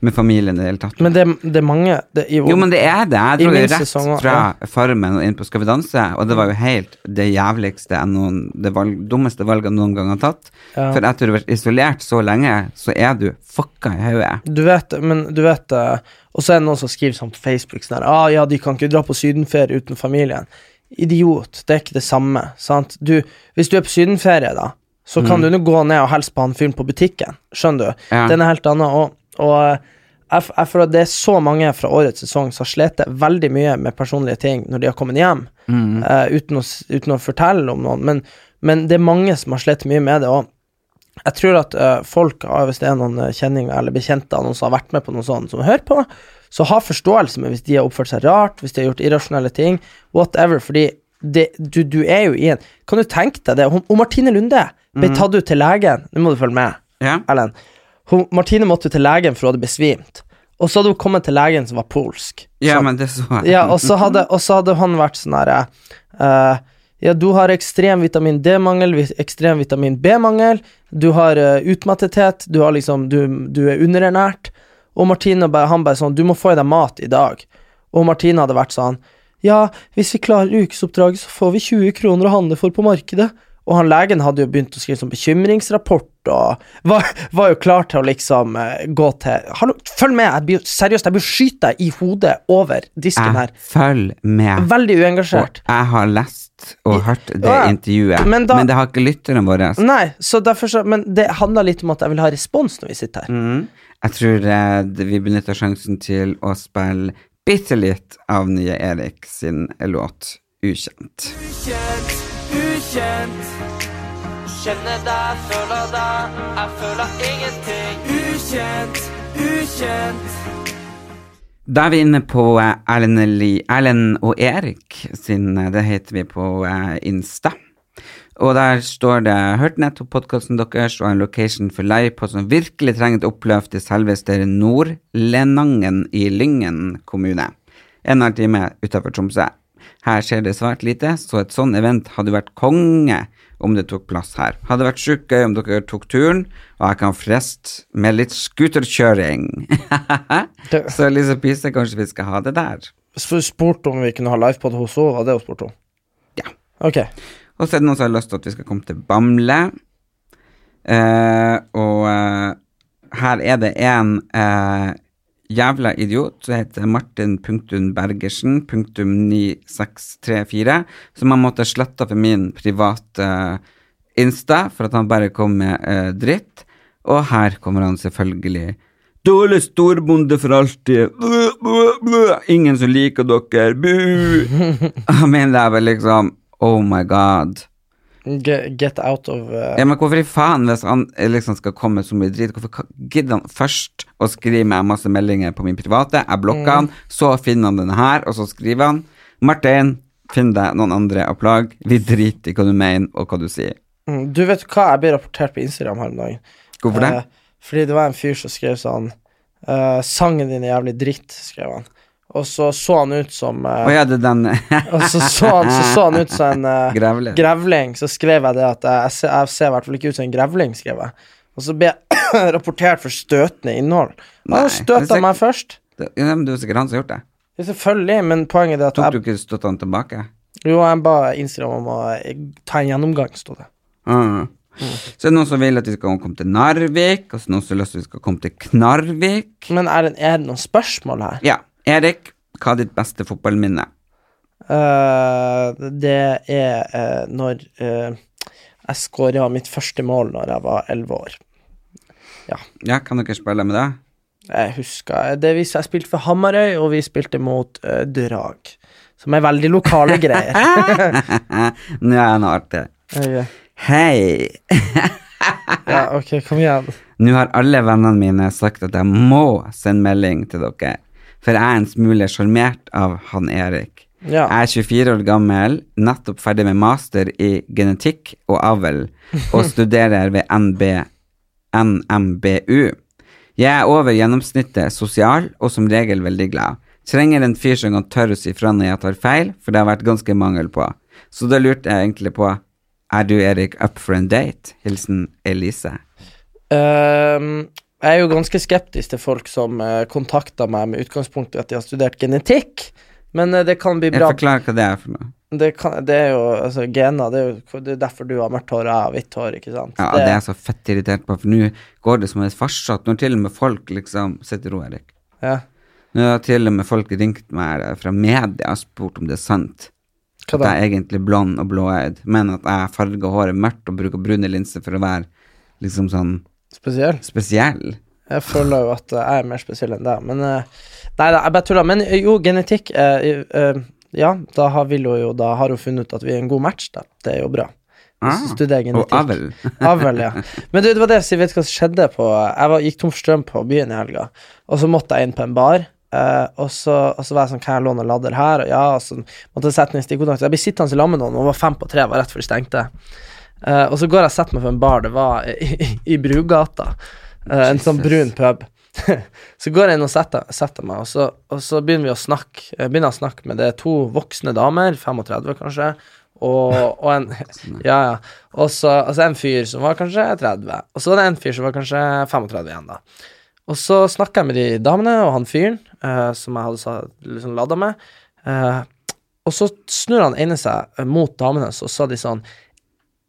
med familien i det hele tatt. Men det, det er mange det, i, Jo, men det er det. Jeg tror jo rett sesonger, fra fra Farmen og inn på Skal vi danse, og det var jo helt det jævligste noen Det valg, dummeste valget jeg noen gang har tatt. Ja. For etter å ha vært isolert så lenge, så er du fucka i hodet. Du vet, men du vet eh, Og så er det noen som skriver sånn på Facebook sånn her ah, ja, de kan ikke dra på sydenferie uten familien. Idiot. Det er ikke det samme. Sant? Du, hvis du er på sydenferie, da, så kan du nå gå ned og hilse på han fyren på butikken. Skjønner du? Ja. Den er helt annen. Og, og eh, jeg, jeg føler at det er så mange fra årets sesong som har slitt veldig mye med personlige ting når de har kommet hjem, eh, uten, å, uten å fortelle om noen. Men, men det er mange som har slitt mye med det. Og jeg tror at uh, folk, hvis det er noen kjenninger eller bekjente av noen som har vært med på noe sånt, som hører på, så ha forståelse med hvis de har oppført seg rart, hvis de har gjort irrasjonelle ting, whatever, fordi det, du, du er jo i en Kan du tenke deg det? Hun, og Martine Lunde ble tatt ut til legen. Nå må du følge med, Ja. Ellen. Hun, Martine måtte jo til legen for hun hadde besvimt. Og så hadde hun kommet til legen som var polsk. Ja, Så- men det så jeg. ja, og så hadde, og så hadde han vært sånn herre uh, Ja, du har ekstrem vitamin D-mangel, ekstrem vitamin B-mangel, du har uh, utmattethet, du har liksom Du, du er underernært. Og Martine han bare sånn Du må få i deg mat i dag. Og Martine hadde vært sånn Ja, hvis vi klarer ukesoppdraget, så får vi 20 kroner å handle for på markedet. Og han legen hadde jo begynt å skrive sånn bekymringsrapport og var, var jo klar til å liksom uh, gå til Hallo, følg med! Jeg blir, seriøst, jeg blir skyte deg i hodet over disken her. Følg med. Veldig Og uengasjert. jeg har lest og hørt det Ja, intervjuet, men men, det har ikke lytterne våre. Nei, så derfor så Men det handler litt om at jeg vil ha respons når vi sitter her. Mm. Jeg tror eh, vi benytter sjansen til å spille bitte litt av nye Erik sin låt 'Ukjent'. Kjenner deg, føler deg, jeg føler ingenting. Ukjent, ukjent. Da er vi inne på eh, Erlend, og Erik sin eh, Det heter vi på eh, Insta. Og der står det Hørt nettopp podkasten deres og en location for live som virkelig trenger et oppløft i selveste Nord-Lenangen i Lyngen kommune. En halv time utenfor Tromsø. Her skjer det svært lite, så et sånn event hadde vært konge om det tok plass her. Hadde vært sjukt gøy om dere tok turen, og jeg kan freste med litt scooterkjøring. så Lise Pise, kanskje vi skal ha det der? Så spurte om vi kunne ha livepod hos henne, var det hun spurte om? Ja. Ok. Og så er det noen som har lyst til at vi skal komme til Bamble. Eh, og eh, her er det en eh, jævla idiot som heter Martin.bergersen.9634, som har måttet slette for min private Insta for at han bare kom med eh, dritt. Og her kommer han selvfølgelig. Dårlig storbonde for alltid. Bø, bø, bø. Ingen som liker dere. Bu! Han mener det er vel liksom Oh my god. Get, get out of uh, Ja, men hvorfor i faen, hvis han liksom skal komme så mye drit, hvorfor gidder han først å skrive meg masse meldinger på min private, jeg blokker han, så finner han denne her, og så skriver han Martin, finn deg noen andre å plage, vi driter i hva du mener og hva du sier. mm, Du vet hva jeg ble rapportert på Instagram her om dagen? Hvorfor det? Eh, fordi det var en fyr som skrev sånn eh, Sangen din er jævlig dritt, skrev han. Og så så han ut som uh, Å ja, den Og så så han, så så han ut som en uh, Grevling. grevling. Så skrev jeg det at jeg, jeg, ser, jeg ser i hvert fall ikke ut som en grevling, skrev jeg. Og så ble jeg rapportert for støtende innhold. Han støta meg først. Det, ja, men det er sikkert han som har gjort det. Ja, selvfølgelig, men poenget er at Tok du ikke støtta han tilbake? jo, jeg ba Instagram om å eh, ta en gjennomgang, sto det. Ah. Så er det noen som vil at vi skal komme til Narvik, og så er det noen som til at vi skal komme til Knarvik. Men er det, er det noen spørsmål her? Ja, Erik, hva er ditt beste fotballminne? Uh, det er uh, når uh, jeg skåra mitt første mål når jeg var elleve år. Ja, kan dere spille med det? Jeg husker det vi, Jeg spilte for Hamarøy, og vi spilte mot Drag. Som er veldig lokale greier. Nå er jeg noe artig. Hei! ja, ok, kom igjen. Nå har alle vennene mine sagt at jeg må sende melding til dere, for jeg er en smule sjarmert av han Erik. Ja. Jeg er 24 år gammel, nettopp ferdig med master i genetikk og avl, og studerer ved NB, NMBU. Jeg er over gjennomsnittet sosial og som regel veldig glad. Trenger en fyr som kan tørre å si fra når jeg tar feil, for det har vært ganske mangel på. Så da lurte jeg egentlig på, er du Erik up for en date? Hilsen Elise. Ehm, jeg er jo ganske skeptisk til folk som uh, kontakter meg med utgangspunkt i at de har studert genetikk, men eh, det kan bli bra. Jeg forklarer hva det er for noe. Det, kan, det er jo altså, gener, det er jo det er derfor du har mørkt hår og jeg har hvitt hår, ikke sant? Ja, det er jeg så fett irritert på, for nå går det som en farsott, når til og med folk liksom Sitt i ro, Erik. ja. Nå har til og med folk ringt meg fra media og spurt om det er sant. Hva At jeg er egentlig blond og blåøyd, men at jeg farger håret mørkt og bruker brune linser for å være liksom sånn Spesiell? spesiell. Jeg føler jo at eh, jeg er mer spesiell enn deg, men eh, Nei da, jeg bare tuller. Men eh, jo, genetikk Ja, da har, jo, da har hun funnet ut at vi er en god match, da. Det er jo bra. Ah, og avl. Avl, ja. Men du, det var det, jeg vet hva som skjedde på Jeg var, gikk tom for strøm på byen i helga, og så måtte jeg inn på en bar. Uh, og, så, og så var jeg sånn, kan jeg låne ladder her? Og ja, og så måtte jeg sette ned stikkontakt. Jeg ble sittende sammen med noen, og var fem på tre, var rett før de stengte. Eh, og så går jeg og setter meg på en bar, det var i, i, i Brugata. uh, en sånn brun pub. så går jeg inn og setter, setter meg, og så, og så begynner vi å snakke. Jeg begynner å snakke med det to voksne damer, 35 kanskje, og, og en Ja, ja. Og så altså en fyr som var kanskje 30, og så var det en fyr som var kanskje 35 igjen, da. Og så snakka jeg med de damene og han fyren uh, som jeg hadde liksom lada med. Eh, og så snur han ene seg eh, mot damene, så sa de sånn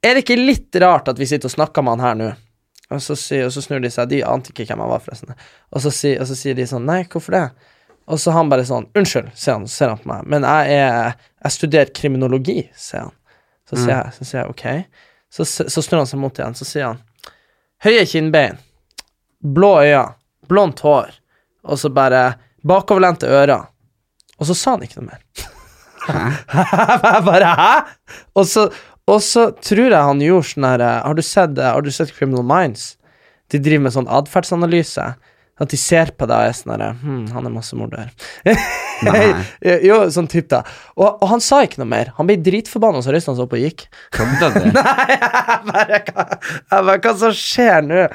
Er det ikke litt rart at vi sitter og snakker med han her nå? Og så, sier, og så snur de seg, de ante ikke hvem han var, forresten. Og så, sier- og så sier de sånn Nei, hvorfor det? Og så han bare sånn Unnskyld, sier han, ser han på meg, men jeg er Jeg studerer kriminologi, sier han. Så sier jeg, så sier jeg ok. Så, så snur han seg mot igjen, så sier han Høye kinnbein, blå øyne, blondt hår, og så bare bakoverlente ører. Og så sa han ikke noe mer. Hæ? jeg bare Hæ? Og så, og så tror jeg han gjorde sånn her eh, Har du sett, eh, har du sett Criminal Minds? De driver med sånn atferdsanalyse. At de ser på deg og er sånn herre Hm, han er massemorder. jo, sånn type da. Og, og han sa ikke noe mer. Han ble dritforbanna, så reiste han seg opp og gikk. Kødda du? jeg bare, jeg bare, hva som skjer nå?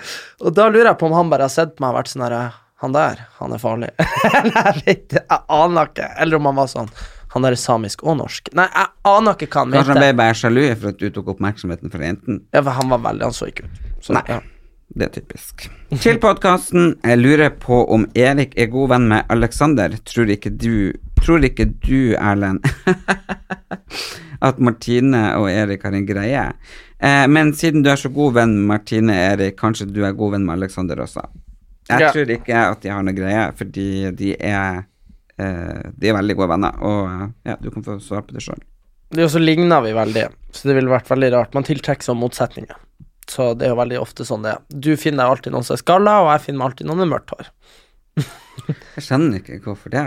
Og da lurer jeg på om han bare har sett på meg og vært sånn herre Han der, han er farlig. Eller jeg vet jeg aner ikke. Eller om han var sånn Han er samisk og norsk. Nei, jeg aner ikke hva han Kanskje han mente. ble bare sjalu for at du tok oppmerksomheten fra jenten? Ja, for han var veldig Han så ikke ut. Så, Nei. Ja. Det er typisk. Til podkasten. Jeg lurer på om Erik er god venn med Alexander. Tror ikke du Tror ikke du, Erlend, at Martine og Erik har en greie? Eh, men siden du er så god venn med Martine og Erik, kanskje du er god venn med Alexander også? Jeg Ja. tror ikke at de har noe greie, fordi de er De er veldig gode venner, og eh, ja, du kan få svare på det sjøl. Det er jo så ligner vi veldig, så det ville vært veldig rart. Man tiltrekker seg motsetninger. Så det er jo veldig ofte sånn det er. Du finner deg alltid noen som er skalla, og jeg finner meg alltid noen med mørkt hår. Jeg skjønner ikke hvorfor det.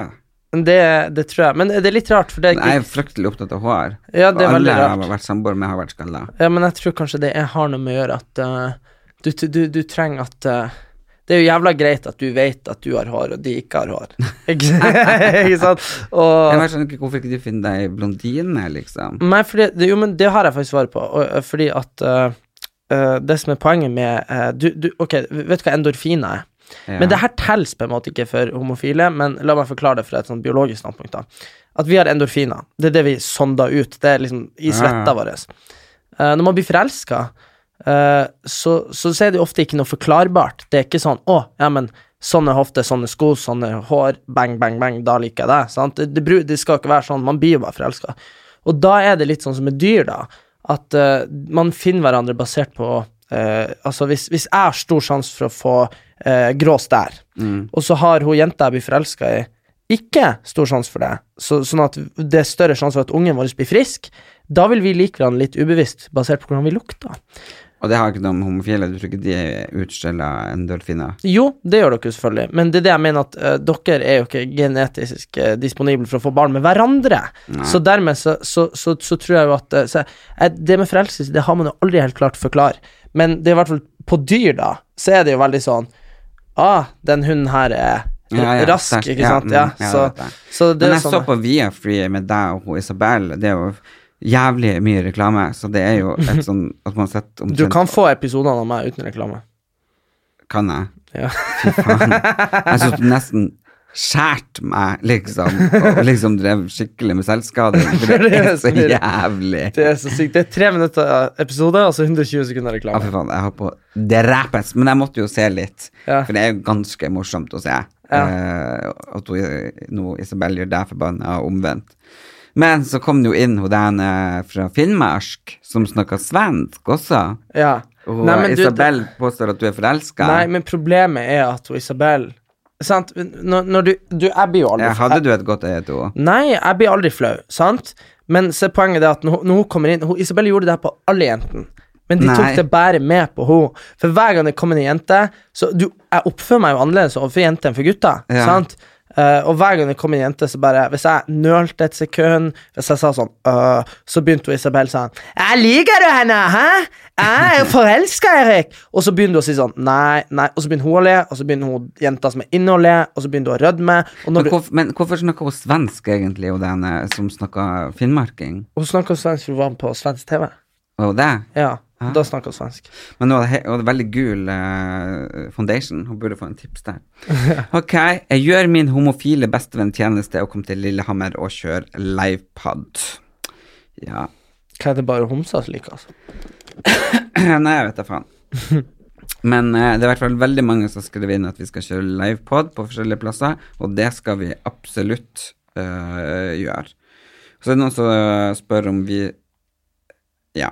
Det, det tror jeg. Men det er litt rart, for det Men jeg er fryktelig opptatt av hår. Ja, det er og alle jeg har vært samboer med, har vært skalla. Ja, men jeg tror kanskje det er, har noe med å gjøre at uh, du, du, du, trenger at eh, Det er jo jævla greit at du vet at du har hår, og de ikke har hår. ikke sant? Og Jeg skjønner ikke hvorfor ikke du finner deg blondine, liksom. Nei, fordi, det, jo, men det har jeg faktisk svaret på, og, eh, fordi at eh, eh, det som er poenget med uh, du, du, Ok, vet du hva endorfiner er? Ja. Men det her teller på en måte ikke for homofile, men la meg forklare det fra et sånn biologisk standpunkt. da. At vi har endorfiner. Det er det vi sonder ut. Det er liksom i svetta Ja. vår. Uh, når man blir forelska, så, så, så er det ofte ikke noe forklarbart. Det er ikke sånn 'Å, ja, men sånne hofter, sånne sko, sånne hår, bang, bang, bang, da liker jeg deg'. Sant? Det, det, det skal ikke være sånn. Man blir jo bare forelska. Og da er det litt sånn som med dyr, da. At uh, man finner hverandre basert på uh, Altså, hvis, hvis jeg har stor sjanse for å få uh, grå stær, og så har hun jenta jeg blir forelska i, ikke stor sjanse for det, så, sånn at det er større sjanse for at ungen vår blir frisk, da vil vi like hverandre litt ubevisst, basert på hvordan vi lukter. Og det har ikke noe om homofile, du tror ikke de utskiller endorfiner? Jo, det gjør dere selvfølgelig, men det er det jeg mener at uh, dere er jo ikke genetisk uh, disponible for å få barn med hverandre. Så dermed så, så, så, så tror jeg jo at uh, Det med forelskelse, det har man jo aldri helt klart å forklare, men det er i hvert fall på dyr, da, så er det jo veldig sånn Ah, den hunden her er Ja, ja, rask, ikke ja, sant? mm, Ja, ja, så, det så det Men jeg sånn så på Viafree med deg og Isabel, det er jo jævlig mye reklame, så det er jo et sånn at man setter omtrent Du kan få episodene av meg uten reklame. Kan jeg? Ja. Fy faen. Jeg synes nesten skjært meg, liksom, og liksom drev skikkelig med selvskading, for det er så jævlig. Det er så sykt. Det er tre minutter episode, altså 120 sekunder Ja, reklame. fy faen, jeg holdt på drepes, men jeg måtte jo se litt, Ja. for det er jo ganske morsomt å se. Eh, at hun, nå Isabel gjør deg forbanna og omvendt. Men så kom det jo inn hun der eh, fra Finnmark, som snakka svensk også. Ja. Og Nei, men du- Isabel påstår at du er forelska. Nei, men problemet er at hun Isabel Sant? Når, når du, du Jeg blir jo aldri Ja, hadde du et godt øye til henne? Nei, jeg blir aldri flau, sant? Men se poenget er at når, når hun kommer inn hun, Isabel gjorde det her på alle jentene. Men de Nei. tok det bare med på henne. For hver gang det kom en jente Så du, Jeg oppfører meg jo annerledes overfor jenter enn for gutter. Ja. Sant? Eh, og hver gang det kom en jente, så bare Hvis jeg nølte et sekund, hvis jeg sa sånn uh, Så begynte hun Isabel sånn 'Jeg liker du henne, hæ? Jeg er forelska, Erik!' Og så begynner du å si sånn Nei, nei. Og så begynner hun å le, og så begynner hun jenta som er inne å le, og så begynner du å rødme. Men, hvorfor, men hvorfor snakker hun svensk, egentlig, hun den som snakker finnmarking? hun snakker svensk hun var på svensk TV. Var hun det? Ja, Ah. da snakka hun svensk. Men hun hadde, veldig gul uh, foundation. Hun burde få en tips der. Ok, jeg gjør min homofile bestevenn tjeneste og kom til Lillehammer og kjører livepod. Ja. Hva er det bare homser som liker, altså? Nei, jeg vet da faen. Men uh, det er i hvert fall veldig mange som skriver inn at vi skal kjøre livepod på forskjellige plasser, og det skal vi absolutt uh, gjøre. Så det er det noen som spør om vi Ja,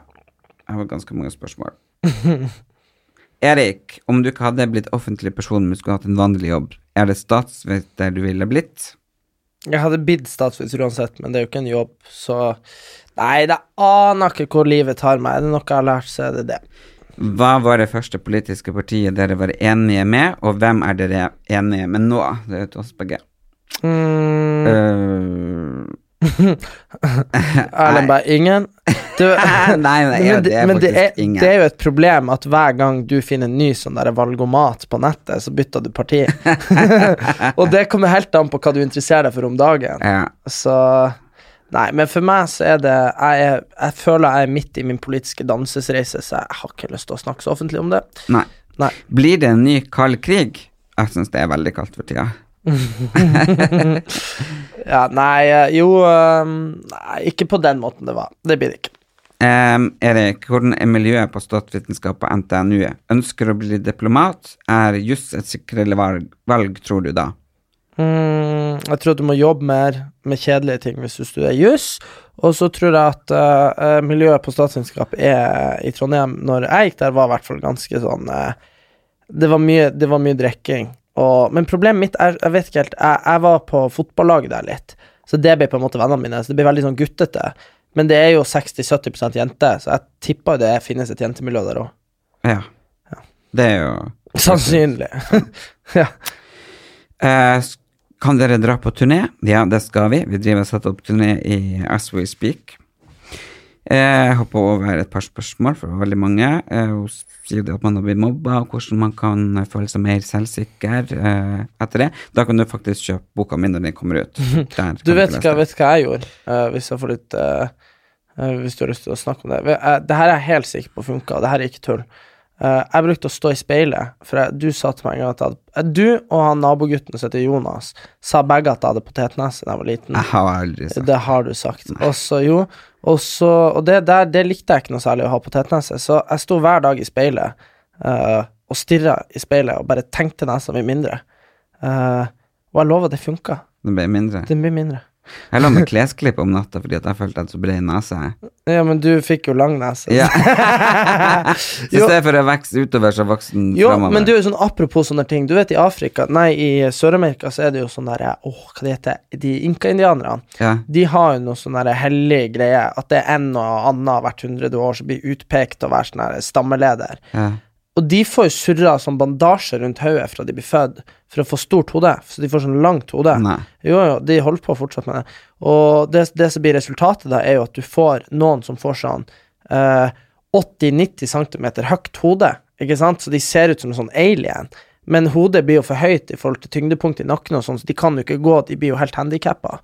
jeg har ganske mange spørsmål. Erik, om du ikke hadde blitt offentlig person, men skulle hatt en vanlig jobb, er det statsviter du ville blitt? Jeg hadde blitt statsviter uansett, men det er jo ikke en jobb, så Nei, det aner ikke hvor livet tar meg. Er det noe jeg har lært, så er det det. Hva var det første politiske partiet dere var enige med, og hvem er dere enige med nå? Det er jo til oss begge. Mm, Eh, Erlend bare ingen. Du, nei, nei, ja, det er men det er, ingen. det er jo et problem at hver gang du finner en ny sånn der valgomat på nettet, så bytter du parti. og det kommer helt an på hva du interesserer deg for om dagen. Ja. Så Nei, men for meg så er det Jeg, er, jeg føler jeg er midt i min politiske dansesreise, så jeg har ikke lyst til å snakke så offentlig om det. Nei. Nei. Blir det en ny kald krig? Jeg syns det er veldig kaldt for tida. Ja, nei, eh, jo eh, Nei, ikke på den måten det var. Det blir det ikke. Um, Erik, hvordan er miljøet på statsvitenskap på NTNU? Ønsker å bli diplomat? Er juss et sikrere valg, valg, tror du da? Mm, jeg tror du må jobbe mer med kjedelige ting hvis du studerer juss. Og så tror jeg at uh, miljøet på statsvitenskap er i Trondheim Når jeg gikk der, var i hvert fall ganske sånn uh, det, var mye, det var mye drikking. Og, men problemet mitt er Jeg vet ikke helt jeg, jeg var på fotballaget der litt, så det ble på en måte vennene mine. Så det ble veldig sånn guttete. Men det er jo 60-70% jenter, så jeg tipper det finnes et jentemiljø der òg. Ja. Ja. Det er jo Sannsynlig. ja. Eh, kan dere dra på turné? Ja, det skal vi. Vi driver og setter opp turné i As We Speak. Eh, Jeg hopper over et par spørsmål, for det var veldig mange. Eh, Hun sier det at man har blitt mobba, og hvordan man kan eh, føle seg mer selvsikker eh, etter det. Da kan du faktisk kjøpe boka mi når den kommer ut. Der Du vet hva, vet hva jeg gjorde, eh, hvis jeg får litt eh, eh, Hvis du har lyst til å snakke om det. Eh, det her er jeg helt sikker på funka, det her er ikke tull. Eh, jeg brukte å stå i speilet, for jeg, du sa til meg en gang at jeg hadde eh, Du og han nabogutten som heter Jonas, sa begge at jeg hadde potetnese da jeg var liten. Jeg har aldri sagt Det har du sagt. Og så, jo, og så Og det der, det likte jeg ikke noe særlig å ha på potetnese, så jeg sto hver dag i speilet uh, og stirra i speilet og bare tenkte nesa mi mindre. Uh, og jeg lover, det funka. det ble mindre. Det ble mindre. Jeg lå med klesklipp om natta fordi at jeg følte at så bred nese. Ja, men du fikk jo lang nese. Ja. Så i stedet for å vokse utover, så vokste den Jo, framover. men du, sånn apropos sånne ting. Du vet, i Afrika, nei, i Sør-Amerika så er det jo sånn derre Åh, hva det heter De inka-indianerne. Ja. De har jo noe sånn derre hellig greie, at det er en og annen hvert hundrede år som blir utpekt å være sånn stammeleder. Ja. Og de får jo surra sånn bandasje rundt hodet fra de blir født, for å få stort hode. Så de får sånn langt hode. Nei. Jo, jo, de holder på fortsatt med det. Og det, det som blir resultatet da, er jo at du får noen som får sånn eh, 80-90 cm høyt hode, ikke sant? Så de ser ut som en sånn alien. Men hodet blir jo for høyt i forhold til tyngdepunktet i nakken, og sånn, så de kan jo ikke gå, de blir jo helt handikappa.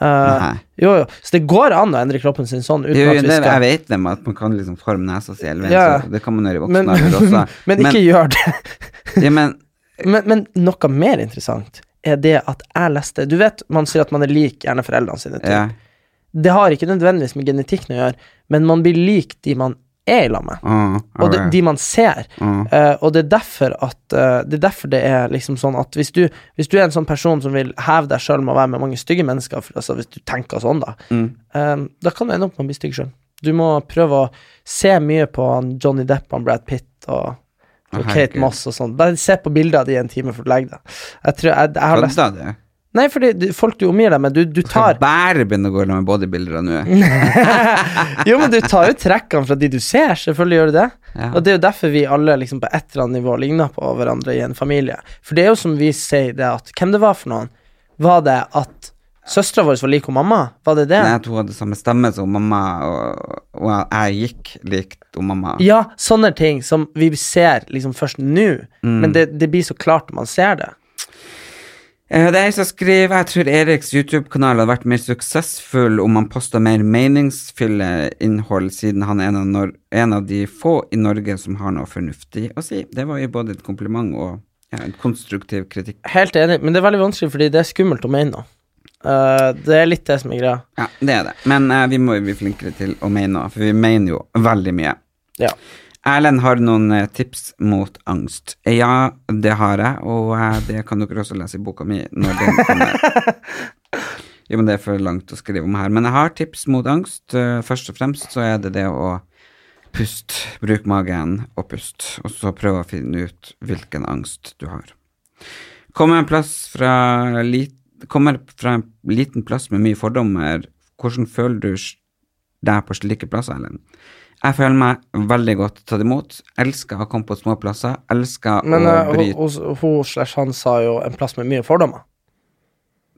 Nei. jo, jo. Så det går an å endre kroppen sin sånn uten Jo, at vi det, skal jeg vet det med at man kan liksom forme nesa si eller Ja. så det kan man gjøre i voksen men, alder også. men ikke gjør det. ja, men Men, men noe mer interessant er det at jeg leste Du vet, man sier at man er lik gjerne foreldrene sine. Ja. Det har ikke nødvendigvis med genetikken å gjøre, men man blir lik de man er i lag med. Åh, Og de, de man ser. Mm. Uh, og det er derfor at uh, Det er derfor det er liksom sånn at hvis du, hvis du er en sånn person som vil heve deg sjøl med å være med mange stygge mennesker, for, altså hvis du tenker sånn, da, Mm. eh, da kan du ende opp med å bli stygg sjøl. Du må prøve å se mye på Johnny Depp og Brad Pitt og, og Kate. Moss og sånn. Bare se på bilder av de i en time før du legger deg. Jeg tror jeg, jeg har lest du? Nei, fordi du- folk du omgir deg med, du, du Skal tar bare begynne å gå med bodybuildere nå. Jo, men du tar jo trekkene fra de du ser, selvfølgelig gjør du det. Ja. Og det er jo derfor vi alle liksom på et eller annet nivå ligner på hverandre i en familie. For det er jo som vi sier det at Hvem det var for noen? Var det at søstera vår var lik hun mamma? Var det det? Nei, at hun hadde samme stemme som mamma, og, og jeg gikk likt hun mamma. Ja, sånne ting som vi ser liksom først nå, men det, det blir så klart når man ser det. Eh, Det er jeg som skriver Jeg tror Eriks YouTube-kanal hadde vært mer suksessfull om han posta mer meningsfylle innhold, siden han er en av, nor en av de få i Norge som har noe fornuftig å si. Det var jo både et kompliment og ja, en konstruktiv kritikk. Helt enig, men det er veldig vanskelig fordi det er skummelt å mene noe. Uh, det er litt det som er greia. Ja, det er det. Men uh, vi må jo bli flinkere til å mene noe, for vi mener jo veldig mye. Ja. Erlend har noen eh, tips mot angst. Ja, det har jeg, og eh, det kan dere også lese i boka mi når den kommer. Jo, men det er for langt å skrive om her. Men jeg har tips mot angst. Eh, Først og fremst så er det det å puste. Bruk magen og pust, og så prøve å finne ut hvilken angst du har. Kommer fra lit, kommer fra en liten plass med mye fordommer. Hvordan føler du deg på slike plasser, Ellen? Jeg føler meg veldig godt tatt imot. Elsker å komme på små plasser. Elsker Men å uh, bryte hun hun slash han sa jo en plass med mye fordommer.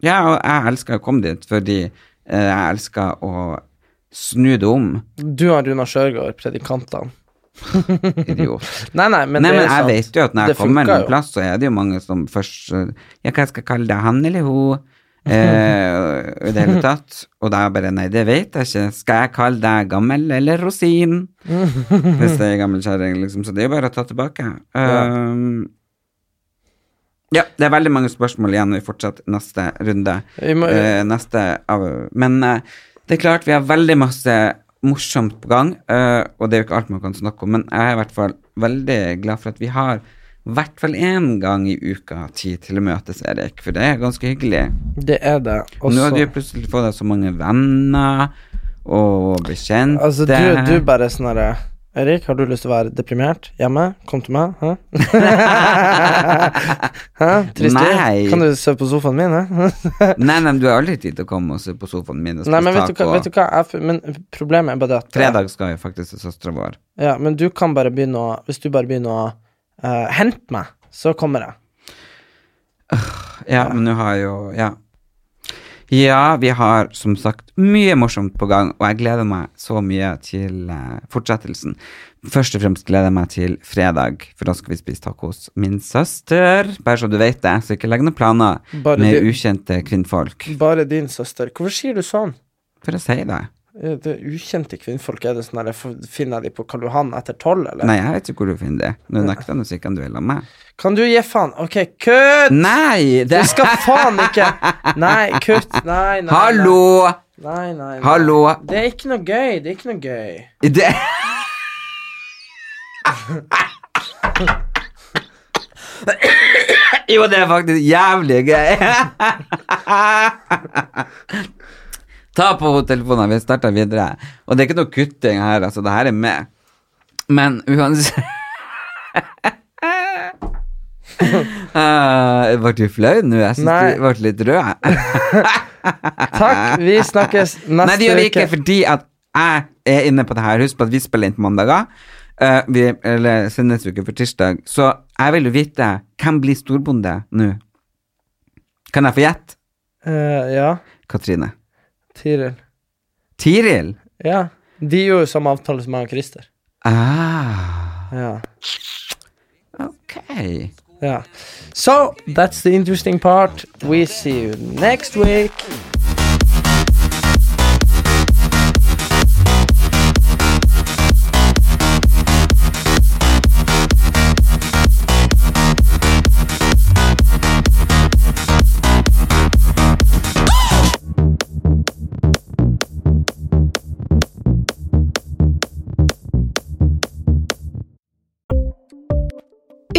Ja, og jeg elsker å komme dit fordi eh, jeg elsker å snu det om. Du og Runa Sjørgaard, predikantene. Idiot. Nei, nei, men Nei, men jeg sant. vet jo at når jeg kommer en plass, så er det jo mange som først eh, Ja, hva jeg skal kalle det? Han eller hun? Eh, I det hele tatt. Og da bare Nei, det vet jeg ikke. Skal jeg kalle deg gammel eller rosin? Hvis det er gammel kjerring, liksom. Så det er jo bare å ta tilbake. Um, Ja, det er veldig mange spørsmål igjen vi fortsetter neste runde. Må- Eh, neste av, men eh, det er klart vi har veldig masse morsomt på gang, eh, og det er jo ikke alt man kan snakke om, men jeg er i hvert fall veldig glad for at vi har hvert fall én gang i uka tid til å møtes, Erik, for det er ganske hyggelig. Det er det. Nå har du plutselig fått deg så mange venner og bekjente. altså, du, du bare sånn herre Erik, har du lyst til å være deprimert hjemme? Kom til meg. Hæ? Hæ? Trist? Nei. Kan du sove på sofaen min? Hæ? Nei, nei, du har aldri tid til å komme og se på sofaen min Nei, men vet du hva, vet du hva? Jeg, men problemet er bare det at Fredag skal jo faktisk til søstera vår. Ja, men du kan bare begynne å Hvis du bare begynner å eh, hent meg, så kommer jeg. Ja, men nå har jo Ja. Ja, vi har som sagt mye morsomt på gang, og jeg gleder meg så mye til uh, fortsettelsen. Først og fremst gleder jeg meg til fredag, for da skal vi spise tacos. min søster. Bare så du vet det, så ikke legg noen planer Bare med du- ukjente kvinnfolk. Bare din søster. Hvorfor sier du sånn? For å si det. Eh, Det er ukjente kvinnfolk, er det sånn at jeg Finner de på Karl Johan etter tolv, eller? Nei, jeg vet ikke hvor du finner det. Nå nekter jeg sikkert du vil ha meg. Kan du gi faen? Ok, kutt! Nei! Du skal faen ikke Nei, kutt. Nei, nei. Hallo! Nei, nei, nei. Hallo! Det er ikke noe gøy. Det er ikke noe gøy. Det Jo, det er faktisk jævlig gøy. Ta på telefonen, vi starter videre. Og det er ikke noe kutting her, altså. Det her er med. Men uansett uh, Ble du flau nå? Jeg syns du ble litt rød. Takk. Vi snakkes neste uke. Nei, det gjør vi ikke, uke. fordi at jeg er inne på det her. Husk på at vi spiller inn på mandager. Uh, vi, eller sendes uke for tirsdag. Så jeg vil jo vite hvem blir storbonde nå? Kan jeg få gjette? Uh, ja. Katrine. Tiril. Tiril? Ja. De gjorde jo samme avtale som meg og Christer. Ah, Ja. ok. ja. So, that's the interesting part. We see you next week.